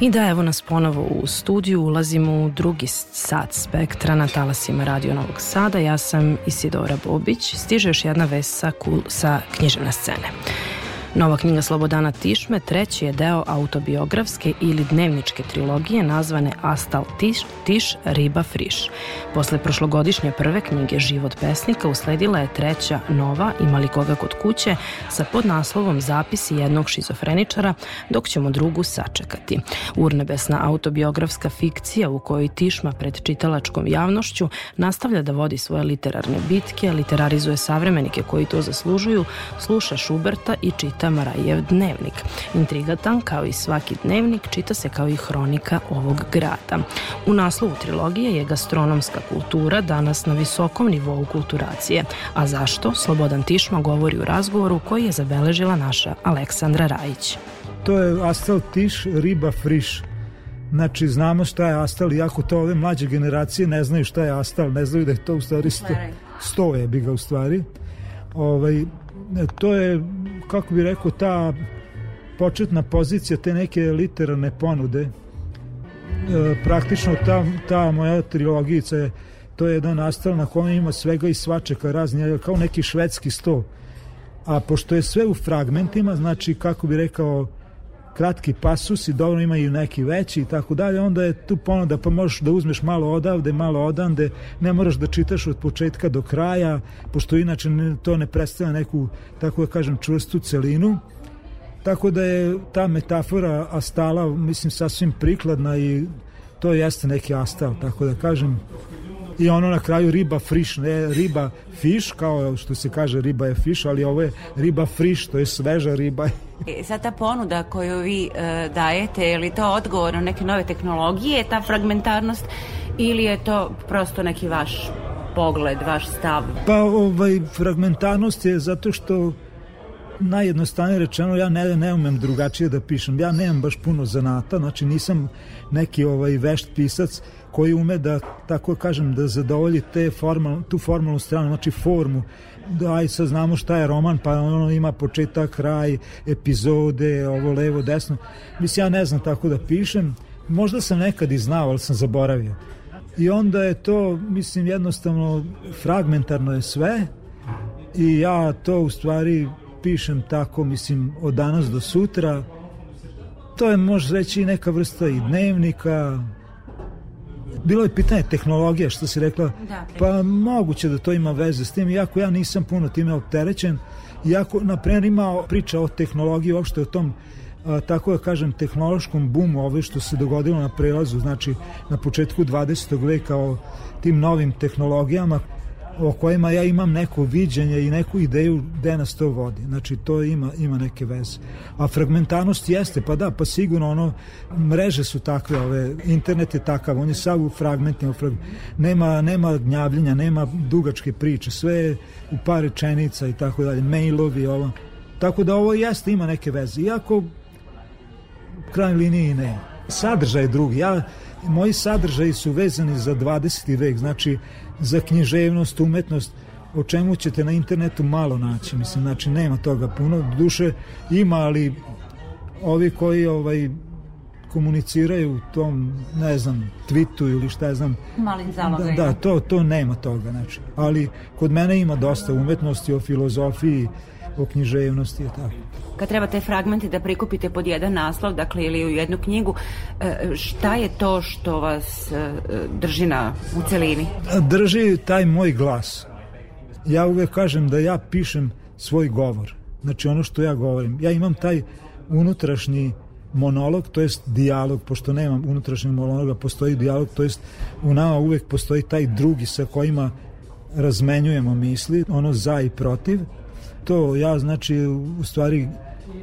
I da, evo nas ponovo u studiju, ulazimo u drugi sat spektra na talasima Radio Novog Sada. Ja sam Isidora Bobić, stiže još jedna vest sa, sa književne scene. Nova knjiga Slobodana Tišme treći je deo autobiografske ili dnevničke trilogije nazvane Astal Tiš, Tiš Riba Friš. Posle prošlogodišnje prve knjige Život pesnika usledila je treća nova Imali koga kod kuće sa podnaslovom Zapisi jednog šizofreničara dok ćemo drugu sačekati. Urnebesna autobiografska fikcija u kojoj Tišma pred čitalačkom javnošću nastavlja da vodi svoje literarne bitke, literarizuje savremenike koji to zaslužuju, sluša Šuberta i čita Tamarajev dnevnik. Intrigatan kao i svaki dnevnik čita se kao i hronika ovog grada. U naslovu trilogije je gastronomska kultura danas na visokom nivou kulturacije. A zašto? Slobodan Tišma govori u razgovoru koji je zabeležila naša Aleksandra Rajić. To je astel tiš, riba friš. Znači, znamo šta je astal, iako to ove mlađe generacije ne znaju šta je astal, ne znaju da je to u stvari sto, sto je bi ga u stvari. Ovaj, to je kako bi rekao, ta početna pozicija te neke literarne ponude, e, praktično ta, ta moja trilogica je, to je jedan astral na kojem ima svega i svačeka razni, kao neki švedski sto. A pošto je sve u fragmentima, znači, kako bi rekao, kratki pasus i dobro da imaju neki veći i tako dalje, onda je tu ponuda pa možeš da uzmeš malo odavde, malo odande, ne moraš da čitaš od početka do kraja, pošto inače to ne predstavlja neku, tako da kažem, čvrstu celinu. Tako da je ta metafora astala, mislim, sasvim prikladna i to jeste neki astal, tako da kažem, i ono na kraju riba friš, ne riba fiš, kao što se kaže riba je fiš, ali ovo je riba friš, to je sveža riba. E, sad ta ponuda koju vi e, dajete, je li to odgovor na neke nove tehnologije, ta fragmentarnost, ili je to prosto neki vaš pogled, vaš stav? Pa ovaj, fragmentarnost je zato što najjednostavnije rečeno ja ne, ne umem drugačije da pišem. Ja nemam baš puno zanata, znači nisam neki ovaj vešt pisac koji ume da, tako kažem, da zadovolji te formal, tu formalnu stranu, znači formu. Da, aj sad znamo šta je roman, pa ono ima početak, kraj, epizode, ovo levo, desno. Mislim, ja ne znam tako da pišem. Možda sam nekad i znao, ali sam zaboravio. I onda je to, mislim, jednostavno fragmentarno je sve i ja to u stvari pišem tako, mislim, od danas do sutra. To je, može reći, neka vrsta i dnevnika, Bilo je pitanje tehnologije, što si rekla. Da, pa moguće da to ima veze s tim, iako ja nisam puno time opterećen, iako, na primjer, ima priča o tehnologiji, uopšte o tom a, tako da kažem, tehnološkom bumu ove što se dogodilo na prelazu, znači na početku 20. veka o tim novim tehnologijama o kojima ja imam neko viđenje i neku ideju gde nas to vodi. Znači, to ima, ima neke veze. A fragmentarnost jeste, pa da, pa sigurno ono, mreže su takve, ove, internet je takav, on je sav u fragmentima, nema, nema gnjavljenja, nema dugačke priče, sve je u par rečenica i tako dalje, mailovi, ovo. Tako da ovo jeste, ima neke veze. Iako, kraj liniji ne. Sadržaj je drugi. Ja, moji sadržaji su vezani za 20. vek, znači za književnost, umetnost, o čemu ćete na internetu malo naći, mislim, znači nema toga puno, duše ima, ali ovi koji ovaj komuniciraju u tom, ne znam, twitu ili šta znam. Malim zalogajima. Da, da, to, to nema toga, znači. Ali kod mene ima dosta umetnosti o filozofiji, o književnosti je tako. Kad treba te fragmente da prikupite pod jedan naslov, dakle ili u jednu knjigu, e, šta je to što vas e, drži na, u celini? Drži taj moj glas. Ja uvek kažem da ja pišem svoj govor. Znači ono što ja govorim. Ja imam taj unutrašnji monolog, to jest dijalog, pošto nemam unutrašnjeg monologa, postoji dijalog, to jest u nama uvek postoji taj drugi sa kojima razmenjujemo misli, ono za i protiv, to ja znači u stvari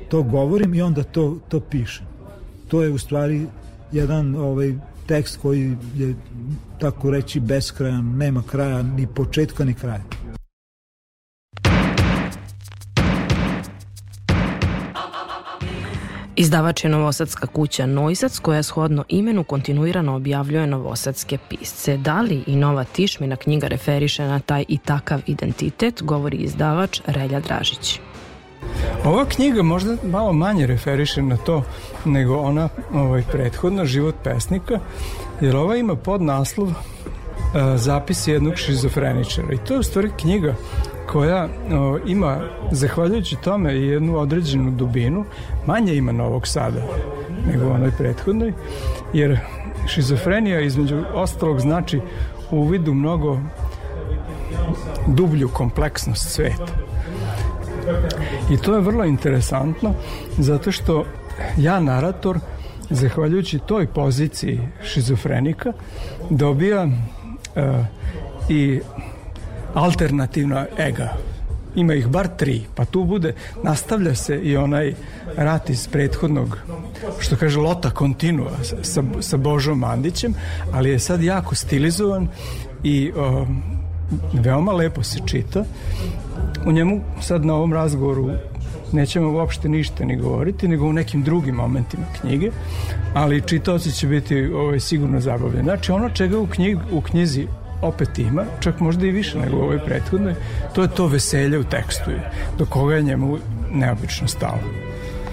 to govorim i onda to, to pišem. To je u stvari jedan ovaj tekst koji je tako reći beskrajan, nema kraja, ni početka ni kraja. Izdavač je novosadska kuća Noisac koja shodno imenu kontinuirano objavljuje novosadske pisce. Da li i nova Tišmina knjiga referiše na taj i takav identitet, govori izdavač Relja Dražić. Ova knjiga možda malo manje referiše na to nego ona ovaj, prethodna, život pesnika, jer ova ima podnaslov e, zapisi jednog šizofreničara i to je u stvari knjiga koja o, ima, zahvaljujući tome, i jednu određenu dubinu, manje ima Novog Sada nego onoj prethodnoj, jer šizofrenija između ostalog znači u vidu mnogo dublju kompleksnost sveta. I to je vrlo interesantno zato što ja narator zahvaljujući toj poziciji šizofrenika dobija e, i alternativna ega. Ima ih bar tri, pa tu bude, nastavlja se i onaj rat iz prethodnog, što kaže Lota kontinua sa, sa Božom Mandićem, ali je sad jako stilizovan i o, um, veoma lepo se čita. U njemu sad na ovom razgovoru nećemo uopšte ništa ni govoriti, nego u nekim drugim momentima knjige, ali čitaoci će biti ovaj, sigurno zabavljeni. Znači, ono čega u, knjig, u knjizi opet ima, čak možda i više nego u ovoj prethodnoj, to je to veselje u tekstu, do koga je njemu neobično stalo.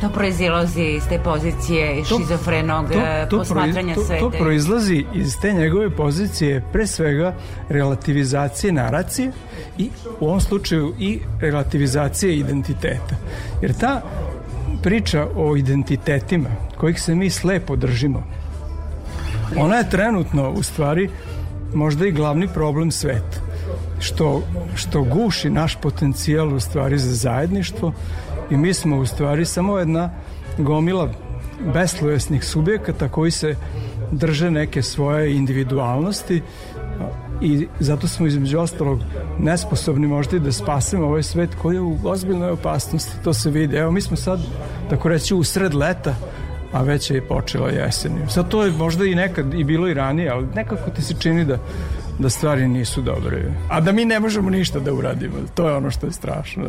To proizilazi iz te pozicije šizofrenog to, eh, to, posmatranja proiz, to, sveta. To proizlazi iz te njegove pozicije pre svega relativizacije naracije i u ovom slučaju i relativizacije identiteta. Jer ta priča o identitetima kojih se mi slepo držimo, ona je trenutno u stvari možda i glavni problem sveta što, što guši naš potencijal u stvari za zajedništvo i mi smo u stvari samo jedna gomila beslovesnih subjekata koji se drže neke svoje individualnosti i zato smo između ostalog nesposobni možda i da spasimo ovaj svet koji je u ozbiljnoj opasnosti, to se vidi. Evo mi smo sad, tako reći, u sred leta, a već je i počela jesenju. Sad to je možda i nekad i bilo i ranije, ali nekako ti se čini da da stvari nisu dobre. A da mi ne možemo ništa da uradimo. To je ono što je strašno.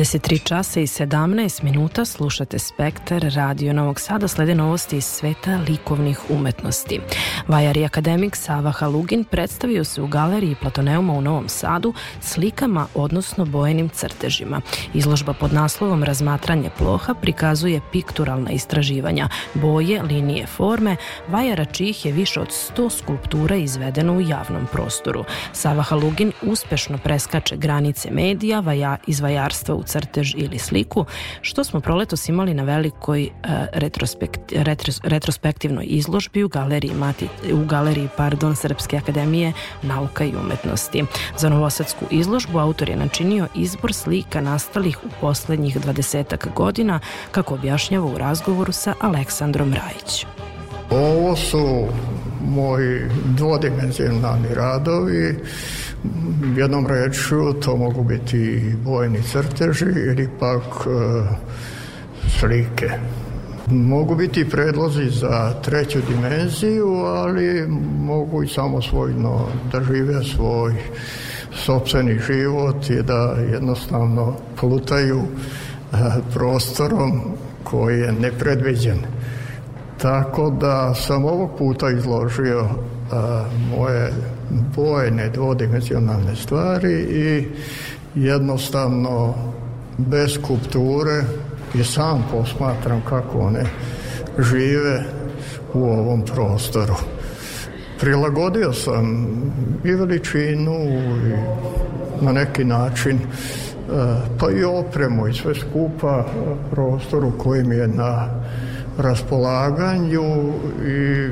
23 časa i 17 minuta slušate Spektar Radio Novog Sada. Slede novosti iz sveta likovnih umetnosti. Vajari akademik Sava Halugin predstavio se u galeriji Platoneuma u Novom Sadu slikama, odnosno bojenim crtežima. Izložba pod naslovom Razmatranje ploha prikazuje pikturalna istraživanja, boje, linije forme, Vajara čijih je više od 100 skulptura izvedeno u javnom prostoru. Sava Halugin uspešno preskače granice medija, vaja, iz vajarstva u crtež ili sliku, što smo proletos imali na velikoj e, retrospekt, retros, retrospektivnoj izložbi u galeriji, Mati, u galeriji pardon, Srpske akademije nauka i umetnosti. Za novosadsku izložbu autor je načinio izbor slika nastalih u poslednjih dvadesetak godina, kako objašnjava u razgovoru sa Aleksandrom Rajićem. Ovo su moji dvodimenzionalni radovi jednom reču to mogu biti bojni crteži ili pak e, slike. Mogu biti predlozi za treću dimenziju, ali mogu i samo svojno da žive svoj sopstveni život i da jednostavno plutaju e, prostorom koji je nepredviđen. Tako da sam ovog puta izložio moje bojne dvodimenzionalne stvari i jednostavno bez kulture i sam posmatram kako one žive u ovom prostoru. Prilagodio sam i veličinu i na neki način pa i opremu i sve skupa prostoru koji mi je na raspolaganju i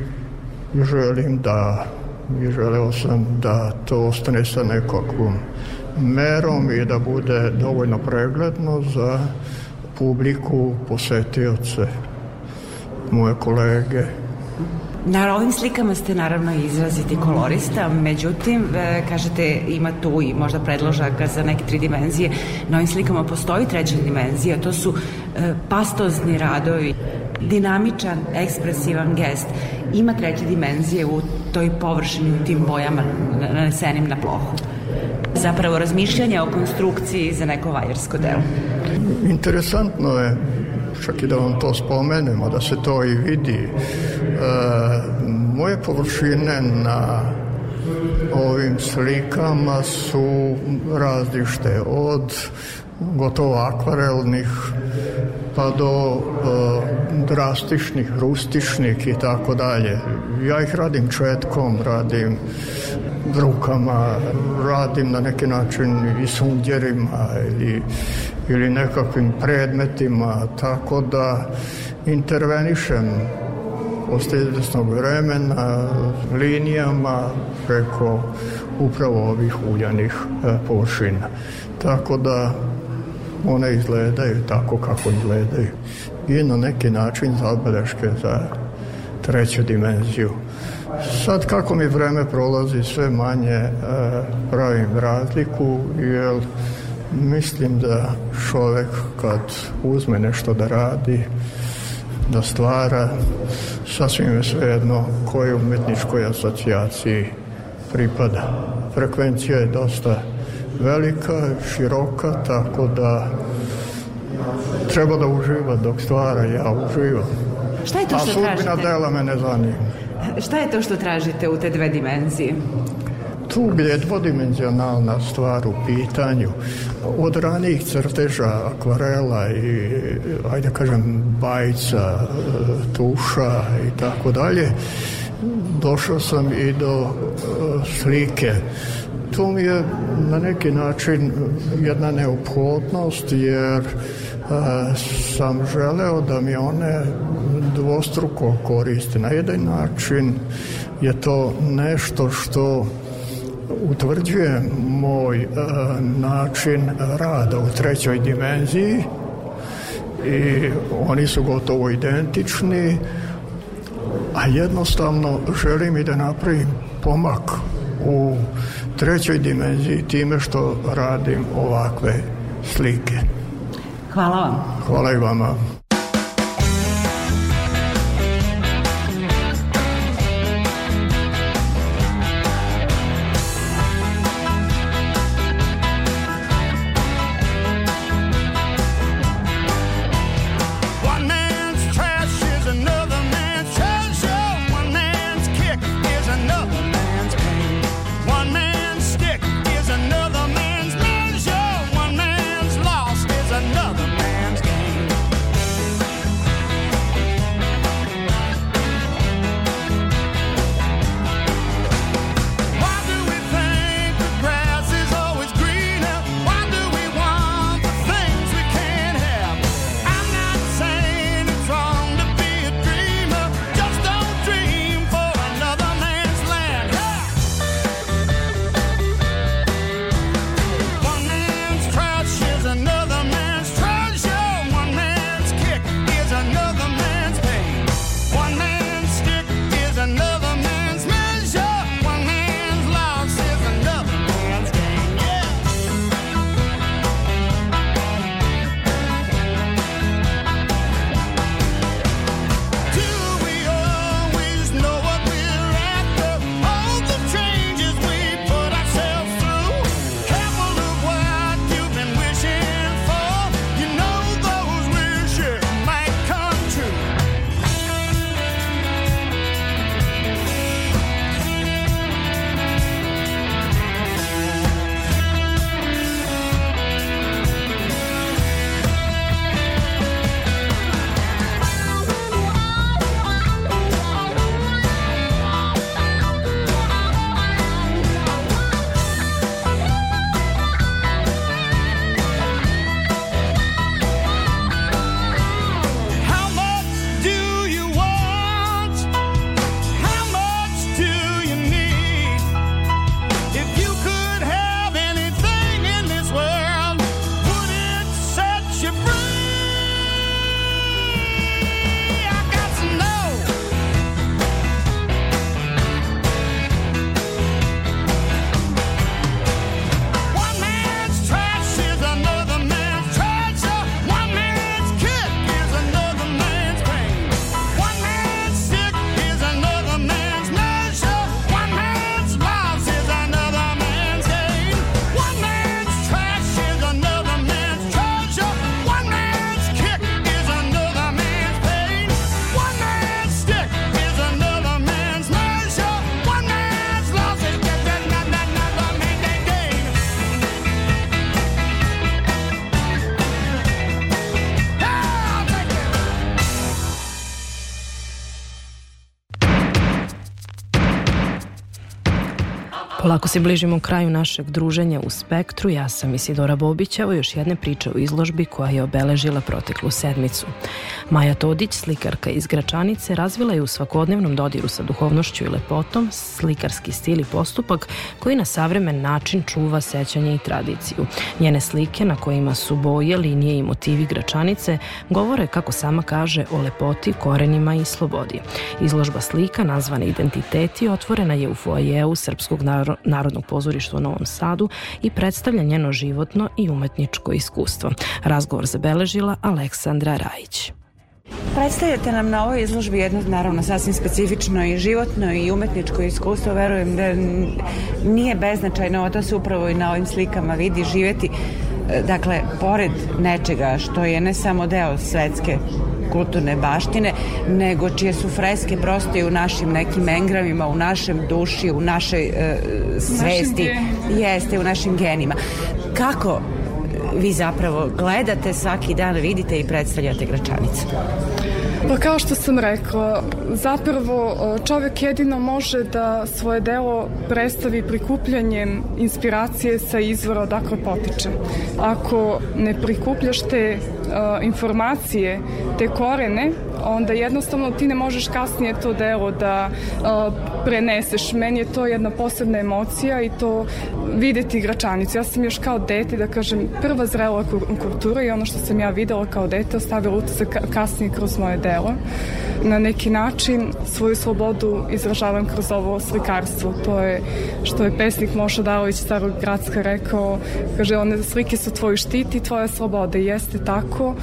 želim da i želeo sam da to ostane sa nekakvom merom i da bude dovoljno pregledno za publiku, posetioce, moje kolege. Na ovim slikama ste naravno izraziti kolorista, međutim, e, kažete ima tu i možda predložaka za neke tri dimenzije. Na ovim slikama postoji treća dimenzija, to su e, pastozni radovi, dinamičan, ekspresivan gest. Ima treće dimenzije u toj površini, u tim bojama nanesenim na plohu zapravo razmišljanje o konstrukciji za neko vajersko delo. Interesantno je čak i da vam to spomenemo, da se to i vidi. E, moje površine na ovim slikama su razlište od gotovo akvarelnih pa do e, drastičnih, rustičnih i tako dalje. Ja ih radim četkom, radim rukama, radim na neki način i sundjerima ili ili nekakvim predmetima, tako da intervenišem posle izvesnog vremena linijama preko upravo ovih uljanih e, površina. Tako da one izgledaju tako kako izgledaju i na neki način zabeleške za treću dimenziju. Sad kako mi vreme prolazi sve manje e, pravim razliku jer Mislim da čovek kad uzme nešto da radi, da stvara, sasvim je svejedno kojoj umetničkoj asocijaciji pripada. Frekvencija je dosta velika, široka, tako da treba da uživa dok stvara, ja uživam. Šta je to što tražite? A sudbina dela me ne zanima. Šta je to što tražite u te dve dimenzije? tu je dvodimenzionalna stvar u pitanju. Od ranih crteža, akvarela i, ajde kažem, bajca, tuša i tako dalje, došao sam i do e, slike. To mi je na neki način jedna neophodnost jer e, sam želeo da mi one dvostruko koriste. Na jedan način je to nešto što utvrđujem moj e, način rada u trećoj dimenziji i oni su gotovo identični a jednostavno želim i da napravim pomak u trećoj dimenziji time što radim ovakve slike. Hvala vam. Hvala i vama. Polako se bližimo kraju našeg druženja u Spektru. Ja sam Isidora Bobić, evo još jedne priče o izložbi koja je obeležila proteklu sedmicu. Maja Todić, slikarka iz Gračanice, razvila je u svakodnevnom dodiru sa duhovnošću i lepotom slikarski stil i postupak koji na savremen način čuva sećanje i tradiciju. Njene slike na kojima su boje, linije i motivi Gračanice govore, kako sama kaže, o lepoti, korenima i slobodi. Izložba slika, nazvana Identiteti, otvorena je u foajeu Srpskog naroda Narodnog pozorišta u Novom Sadu i predstavlja njeno životno i umetničko iskustvo. Razgovor zabeležila Aleksandra Rajić. Predstavljate nam na ovoj izložbi jedno, naravno, sasvim specifično i životno i umetničko iskustvo. Verujem da nije beznačajno, to se upravo i na ovim slikama vidi, živeti dakle, pored nečega što je ne samo deo svetske kulturne baštine, nego čije su freske prosto u našim nekim engramima, u našem duši, u našoj e, svesti, u jeste u našim genima. Kako vi zapravo gledate svaki dan, vidite i predstavljate Gračanicu? Pa kao što sam rekla, zapravo e, čovek jedino može da svoje delo predstavi prikupljanjem inspiracije sa izvora odakle potiče. Ako ne prikupljaš te e, informacije, te korene, onda jednostavno ti ne možeš kasnije to delo da a, preneseš. Meni je to jedna posebna emocija i to videti igračanicu. Ja sam još kao dete, da kažem, prva zrela kultura i ono što sam ja videla kao dete ostavila utisak kasnije kroz moje delo. Na neki način svoju slobodu izražavam kroz ovo slikarstvo. To je što je pesnik Moša Dalović starog gradska rekao, kaže one slike su tvoj štit i tvoja sloboda. I jeste tako,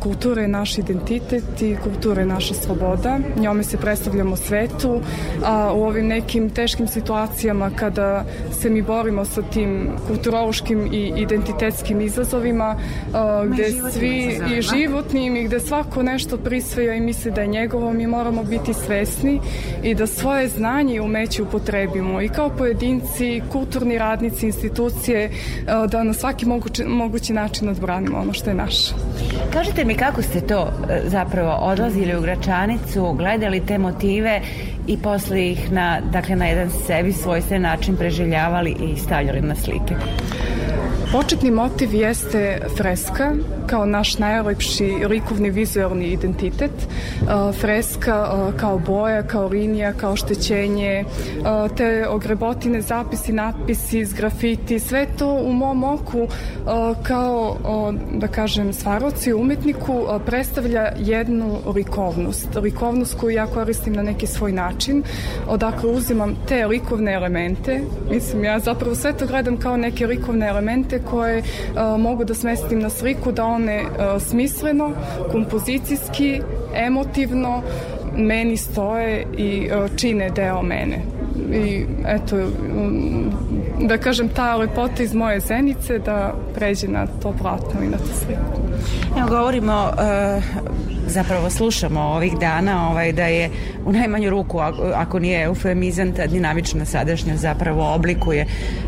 kultura je naš identitet i kulture naša sloboda, njome se predstavljamo svetu, a u ovim nekim teškim situacijama kada se mi borimo sa tim kulturološkim i identitetskim izazovima, a, gde svi i da. životnim i gde svako nešto prisvaja i misli da je njegovo, mi moramo biti svesni i da svoje znanje i umeće upotrebimo i kao pojedinci, kulturni radnici, institucije, a, da na svaki mogući, mogući način odbranimo ono što je naše. Kažete mi kako ste to e, zapravo odlazili u Gračanicu, gledali te motive i posle ih na, dakle, na jedan sebi svojstven način preželjavali i stavljali na slike. Početni motiv jeste freska kao naš najlepši likovni vizualni identitet. E, freska e, kao boja, kao linija, kao štećenje, e, te ogrebotine, zapisi, natpisi, grafiti, sve to u mom oku kao, da kažem, stvaroci, umetniku predstavlja jednu likovnost. Likovnost koju ja koristim na neki svoj način način, odakle uzimam te likovne elemente. Mislim, ja zapravo sve to gledam kao neke likovne elemente koje uh, mogu da smestim na sliku, da one uh, smisleno, kompozicijski, emotivno meni stoje i uh, čine deo mene. I eto, da kažem, ta lepota iz moje zenice da pređe na to platno i na to sliku. Evo, govorimo uh zapravo slušamo ovih dana ovaj, da je u najmanju ruku, ako nije eufemizam, ta dinamična sadašnja zapravo oblikuje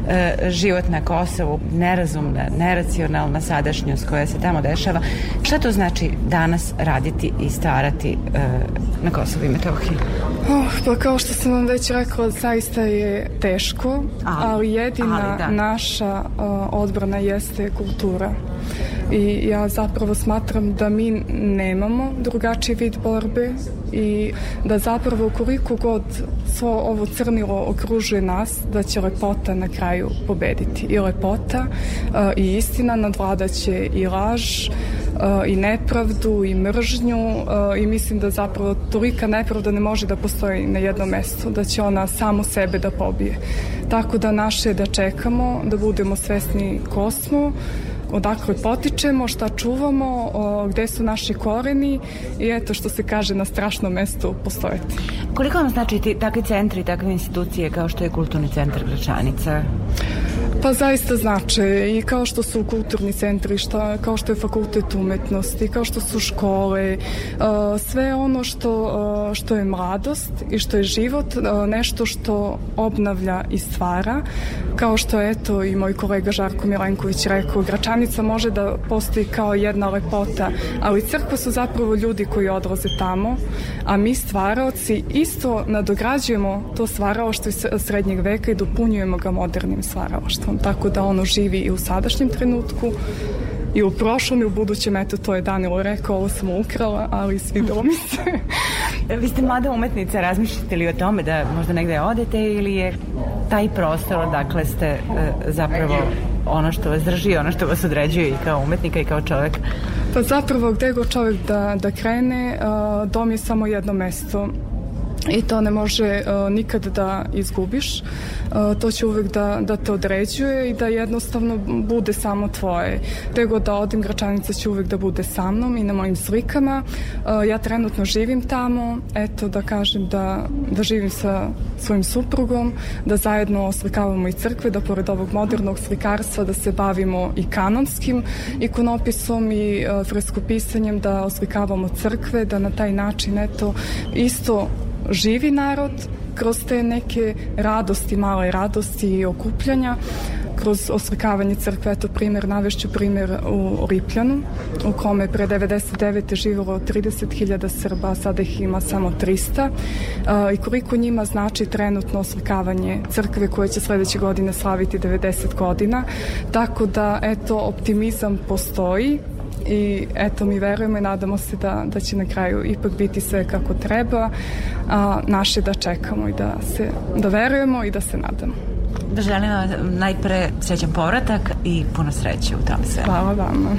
e, život na Kosovu, nerazumna, neracionalna sadašnjost koja se tamo dešava. Šta to znači danas raditi i starati e, na Kosovu i Metohiji? Oh, pa kao što sam vam već rekla, zaista je teško, ali, ali jedina ali, da. naša uh, odbrana jeste kultura i ja zapravo smatram da mi nemamo drugačiji vid borbe i da zapravo koliko god svo ovo crnilo okružuje nas, da će lepota na kraju pobediti. I lepota e, i istina nadvladaće i laž e, i nepravdu i mržnju e, i mislim da zapravo tolika nepravda ne može da postoji na jednom mestu, da će ona samo sebe da pobije. Tako da naše je da čekamo, da budemo svesni ko smo, odakle potičemo, šta čuvamo, o, gde su naši koreni i eto što se kaže na strašnom mestu postojati. Koliko vam znači ti, takvi centri, takve institucije kao što je Kulturni centar Gračanica? Pa zaista znače i kao što su kulturni centri, šta, kao što je fakultet umetnosti, kao što su škole, uh, sve ono što, uh, što je mladost i što je život, uh, nešto što obnavlja i stvara, kao što je to i moj kolega Žarko Milenković rekao, Gračanica može da postoji kao jedna lepota, ali crkva su zapravo ljudi koji odlaze tamo, a mi stvaraoci isto nadograđujemo to što je srednjeg veka i dopunjujemo ga modernim stvaralaštvom trenutkom, tako da ono živi i u sadašnjem trenutku i u prošlom i u budućem, eto to je Danilo rekao, ovo sam ukrala, ali svidelo mi se. Vi ste mlada umetnica, razmišljate li o tome da možda negde odete ili je taj prostor odakle ste e, zapravo ono što vas drži, ono što vas određuje i kao umetnika i kao čovek? Pa zapravo gde god čovek da, da krene, dom je samo jedno mesto i to ne može uh, nikad da izgubiš. Uh, to će uvek da, da te određuje i da jednostavno bude samo tvoje. Tego da odim, Gračanica će uvek da bude sa mnom i na mojim slikama. Uh, ja trenutno živim tamo, eto da kažem da, da živim sa svojim suprugom, da zajedno oslikavamo i crkve, da pored ovog modernog slikarstva da se bavimo i kanonskim ikonopisom i uh, freskopisanjem, da oslikavamo crkve, da na taj način eto isto živi narod kroz te neke radosti, male radosti i okupljanja kroz oslikavanje crkve, eto primer, navešću primer u Lipljanu, u kome pre 99. živjelo 30.000 Srba, sada ih ima samo 300 i koliko njima znači trenutno oslikavanje crkve koje će sledeće godine slaviti 90 godina, tako da eto optimizam postoji i eto mi verujemo i nadamo se da, da će na kraju ipak biti sve kako treba a naše da čekamo i da se da verujemo i da se nadamo da želim vam najpre srećan povratak i puno sreće u tom svemu. Hvala vama.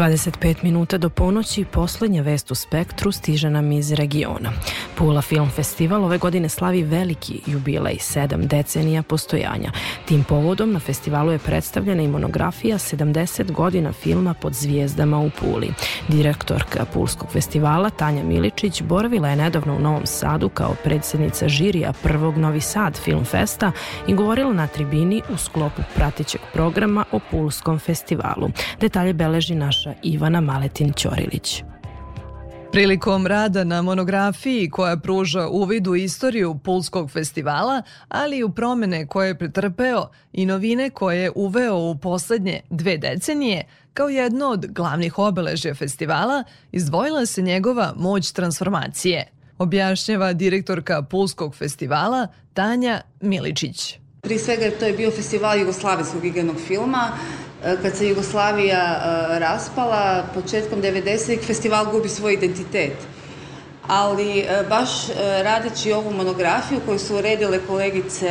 25 minuta do ponoći poslednja vest u spektru stiže nam iz regiona. Pula Film Festival ove godine slavi veliki jubilej, sedam decenija postojanja. Tim povodom na festivalu je predstavljena i monografija 70 godina filma pod zvijezdama u Puli. Direktorka Pulskog festivala Tanja Miličić boravila je nedavno u Novom Sadu kao predsednica žirija prvog Novi Sad Film Festa i govorila na tribini u sklopu pratećeg programa o Pulskom festivalu. Detalje beleži naša Ivana Maletin-Ćorilić. Prilikom rada na monografiji koja pruža uvid u istoriju Pulskog festivala, ali i u promene koje je pretrpeo i novine koje je uveo u poslednje dve decenije, kao jedno od glavnih obeležja festivala, izdvojila se njegova moć transformacije, objašnjava direktorka Pulskog festivala Tanja Miličić. Prije svega to je bio festival jugoslavenskog igranog filma E, kad se Jugoslavija e, raspala, početkom 90-ih festival gubi svoj identitet. Ali e, baš radeći ovu monografiju koju su uredile kolegice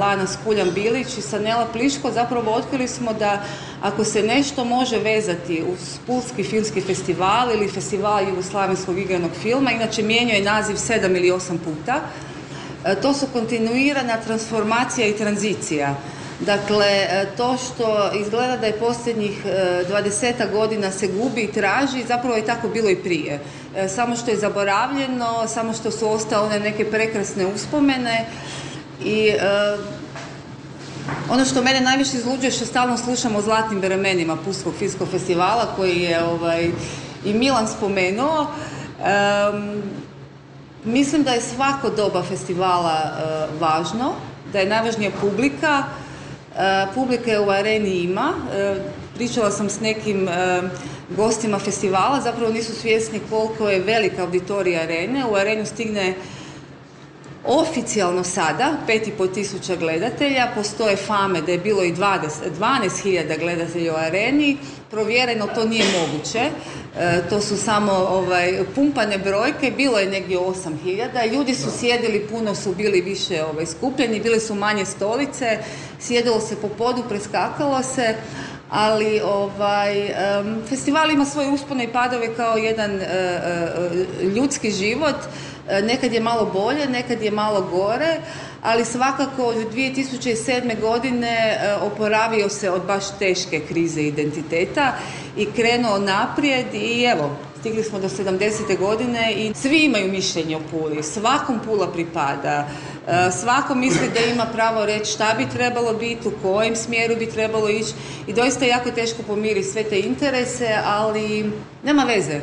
Lana Skuljan Bilić i Sanela Pliško, zapravo otkrili smo da ako se nešto može vezati uz Pulski filmski festival ili festival jugoslavenskog igranog filma, inače mijenjao je naziv 7 ili 8 puta, to su kontinuirana transformacija i tranzicija Dakle, e, to što izgleda da je posljednjih 20 e, godina se gubi i traži, zapravo je tako bilo i prije. E, samo što je zaboravljeno, samo što su ostale one neke prekrasne uspomene i ono što mene najviše izluđuje što stalno slušamo o zlatnim vremenima Puskog filmskog festivala koji je ovaj, i Milan spomenuo. Um, mislim da je svako doba festivala uh, važno, da je najvažnija publika, Eh, Publike u areni ima. Eh, pričala sam s nekim eh, gostima festivala, zapravo nisu svjesni koliko je velika auditorija arene. U arenu stigne Oficijalno sada, 5,5 tisuća gledatelja, postoje fame da je bilo i 20, 12.000 gledatelja u areni, provjereno to nije moguće, e, to su samo ovaj, pumpane brojke, bilo je negdje 8.000, ljudi su sjedili, puno su bili više ovaj, skupljeni, bile su manje stolice, sjedilo se po podu, preskakalo se, ali ovaj, um, festival ima svoje uspone i padove kao jedan uh, uh, ljudski život, E, nekad je malo bolje, nekad je malo gore, ali svakako od 2007. godine e, oporavio se od baš teške krize identiteta i krenuo naprijed i evo, Stigli smo do 70. godine i svi imaju mišljenje o Puli, svakom Pula pripada, e, svako misli da ima pravo reći šta bi trebalo biti, u kojem smjeru bi trebalo ići i doista je jako teško pomiriti sve te interese, ali nema veze. E,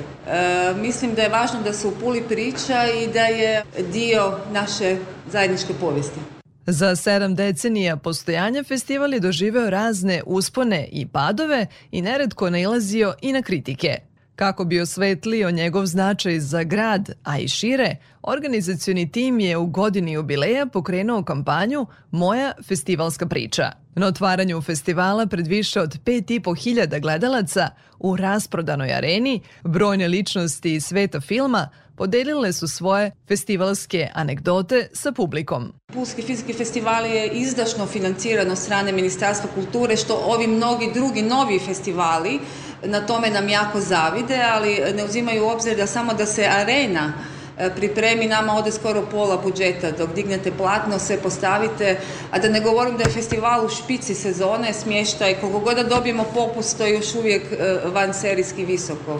mislim da je važno da se u Puli priča i da je dio naše zajedničke povijesti. Za sedam decenija postojanja festival je doživeo razne uspone i padove i neredko nailazio i na kritike – Kako bi osvetlio njegov značaj za grad, a i šire, organizacioni tim je u godini jubileja pokrenuo kampanju Moja festivalska priča. Na otvaranju festivala pred više od 5.500 gledalaca u rasprodanoj areni brojne ličnosti iz sveta filma podelile su svoje festivalske anegdote sa publikom. Pulski fizički festival je izdašno financiran strane Ministarstva kulture, što ovi mnogi drugi novi festivali uh, na tome nam jako zavide, ali ne uzimaju u obzir da samo da se arena e, pripremi, nama ode skoro pola budžeta, dok dignete platno, sve postavite, a da ne govorim da je festival u špici sezone, smještaj, koliko god da dobijemo popust, to je još uvijek e, van serijski visoko.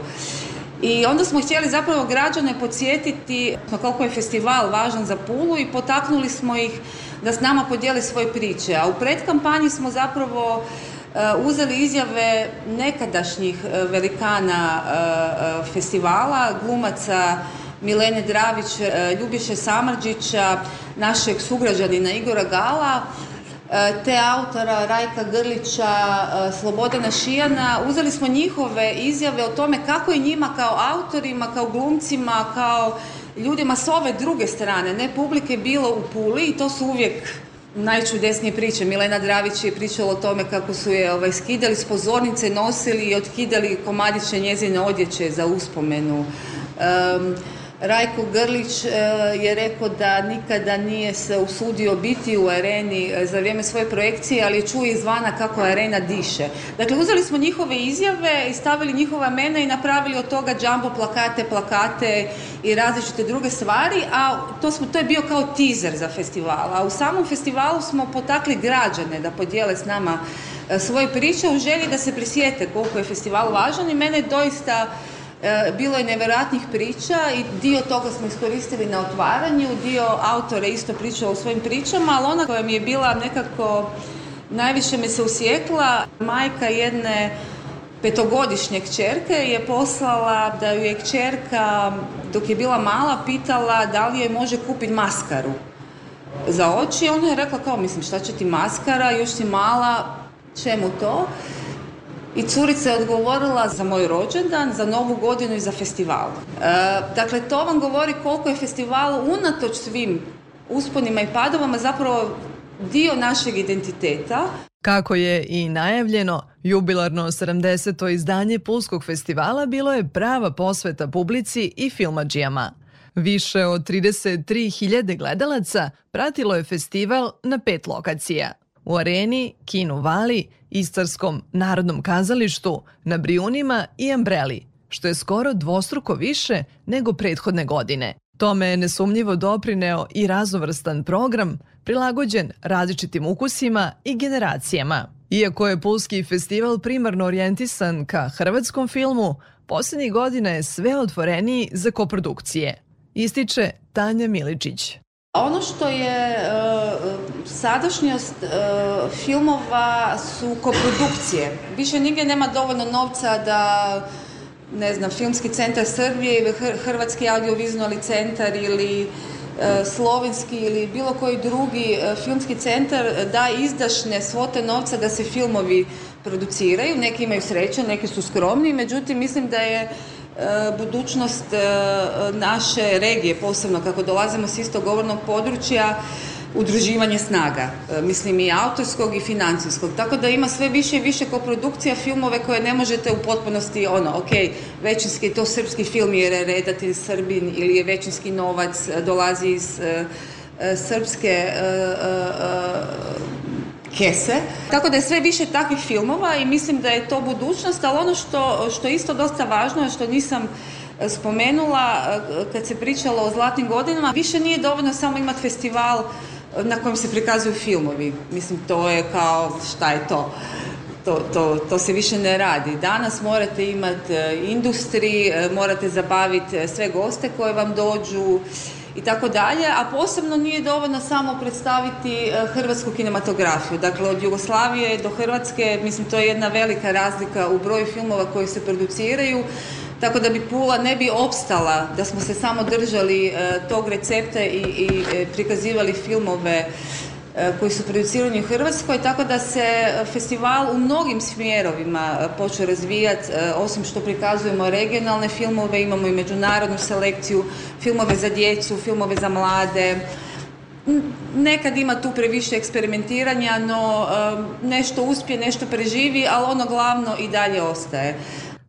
I onda smo htjeli zapravo građane podsjetiti koliko je festival važan za Pulu i potaknuli smo ih da s nama podijele svoje priče. A u predkampanji smo zapravo Eh, uzeli izjave nekadašnjih eh, velikana eh, festivala, glumaca Milene Dravić, Ljubiše Samarđića, našeg sugrađanina Igora Gala, te autora Rajka Grlića, Slobodana Šijana, uzeli smo njihove izjave o tome kako je njima kao autorima, kao glumcima, kao ljudima s ove druge strane, ne publike, bilo u Puli i to su uvijek najčudesnije priče. Milena Dravić je pričala o tome kako su je ovaj, skidali s pozornice, nosili i otkidali komadiće njezine odjeće za uspomenu. Um, Rajko Grlić e, je rekao da nikada nije se usudio biti u areni e, za vrijeme svoje projekcije, ali čuje izvana kako arena diše. Dakle, uzeli smo njihove izjave i stavili njihova mena i napravili od toga džambo plakate, plakate i različite druge stvari, a to, smo, to je bio kao teaser za festival. A u samom festivalu smo potakli građane da podijele s nama e, svoje priče u želji da se prisjete koliko je festival važan i mene doista E, bilo je neverovatnih priča i dio toga smo iskoristili na otvaranju, dio autora isto pričao u svojim pričama, ali ona koja mi je bila nekako najviše me se usjekla, majka jedne petogodišnje kćerke je poslala da ju je kćerka dok je bila mala pitala da li je može kupiti maskaru za oči. Ona je rekla kao mislim šta će ti maskara, još si mala, čemu to? i curica je odgovorila za moj rođendan, za novu godinu i za festival. E, dakle, to vam govori koliko je festival unatoč svim usponima i padovama zapravo dio našeg identiteta. Kako je i najavljeno, jubilarno 70. izdanje Pulskog festivala bilo je prava posveta publici i filmađijama. Više od 33.000 gledalaca pratilo je festival na pet lokacija – u Areni, Kinu Vali, Istarskom narodnom kazalištu, na Brijunima i Ambreli, što je skoro dvostruko više nego prethodne godine. Tome je nesumnjivo doprineo i raznovrstan program prilagođen različitim ukusima i generacijama. Iako je Pulski festival primarno orijentisan ka hrvatskom filmu, poslednjih godina je sve otvoreniji za koprodukcije. Ističe Tanja Miličić. Ono što je e, sadašnjost e, filmova su koprodukcije. Više nigdje nema dovoljno novca da ne znam, Filmski centar Srbije ili Hrvatski audiovizualni centar ili e, slovenski ili bilo koji drugi filmski centar da izdašne svote novca da se filmovi produciraju. Neki imaju sreće, neki su skromni, međutim mislim da je E, budućnost e, naše regije, posebno kako dolazimo s istog govornog područja, udruživanje snaga, e, mislim i autorskog i financijskog. Tako da ima sve više i više koprodukcija filmove koje ne možete u potpunosti, ono, ok, većinski to srpski film jer je redatelj Srbin ili je većinski novac, dolazi iz e, srpske e, e, kese. Tako da je sve više takvih filmova i mislim da je to budućnost, ali ono što, što isto dosta važno, je što nisam e, spomenula e, kad se pričalo o zlatnim godinama, više nije dovoljno samo imati festival e, na kojem se prikazuju filmovi. Mislim, to je kao, šta je to? To, to, to, se više ne radi. Danas morate imati industriji, morate zabaviti sve goste koje vam dođu, i tako dalje, a posebno nije dovoljno samo predstaviti e, hrvatsku kinematografiju. Dakle, od Jugoslavije do Hrvatske, mislim, to je jedna velika razlika u broju filmova koji se produciraju, tako da bi Pula ne bi opstala da smo se samo držali e, tog recepta i, i e, prikazivali filmove E, koji su producirani u Hrvatskoj, tako da se festival u mnogim smjerovima e, počeo razvijati, e, osim što prikazujemo regionalne filmove, imamo i međunarodnu selekciju, filmove za djecu, filmove za mlade, nekad ima tu previše eksperimentiranja, no nešto uspije, nešto preživi, ali ono glavno i dalje ostaje.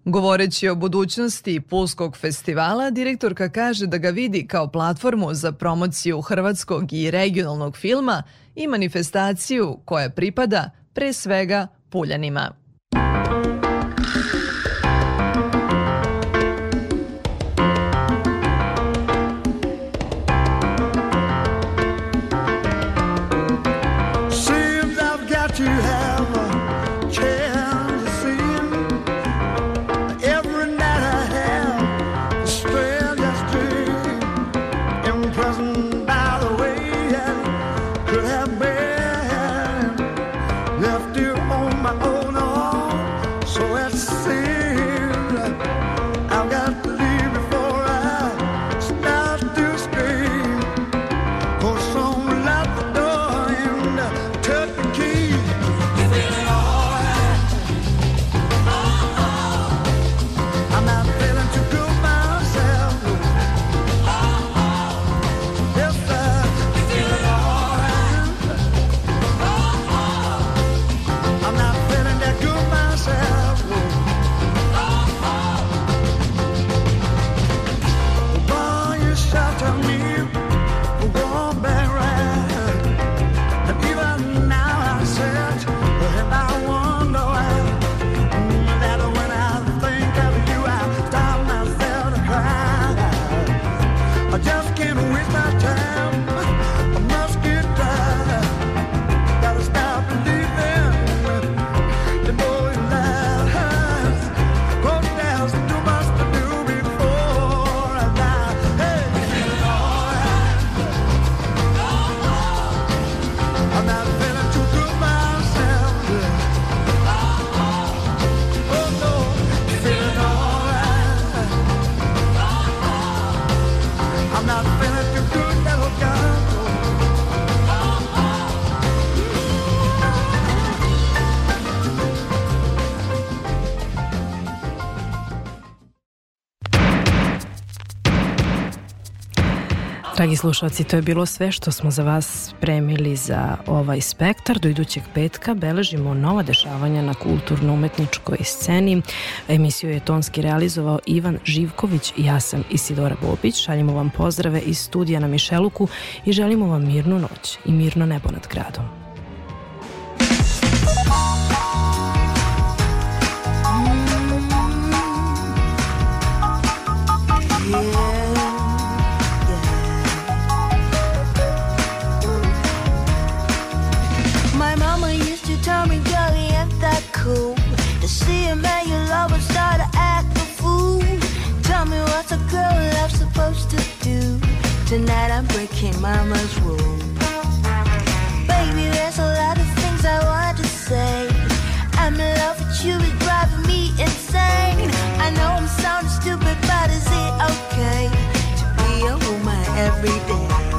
Govoreći o budućnosti Pulskog festivala, direktorka kaže da ga vidi kao platformu za promociju hrvatskog i regionalnog filma i manifestaciju koja pripada pre svega Puljanima. Dragi slušalci, to je bilo sve što smo za vas spremili za ovaj spektar. Do idućeg petka beležimo nova dešavanja na kulturno-umetničkoj sceni. Emisiju je tonski realizovao Ivan Živković i ja sam Isidora Bobić. Šaljemo vam pozdrave iz studija na Mišeluku i želimo vam mirnu noć i mirno nebo nad gradom. every day.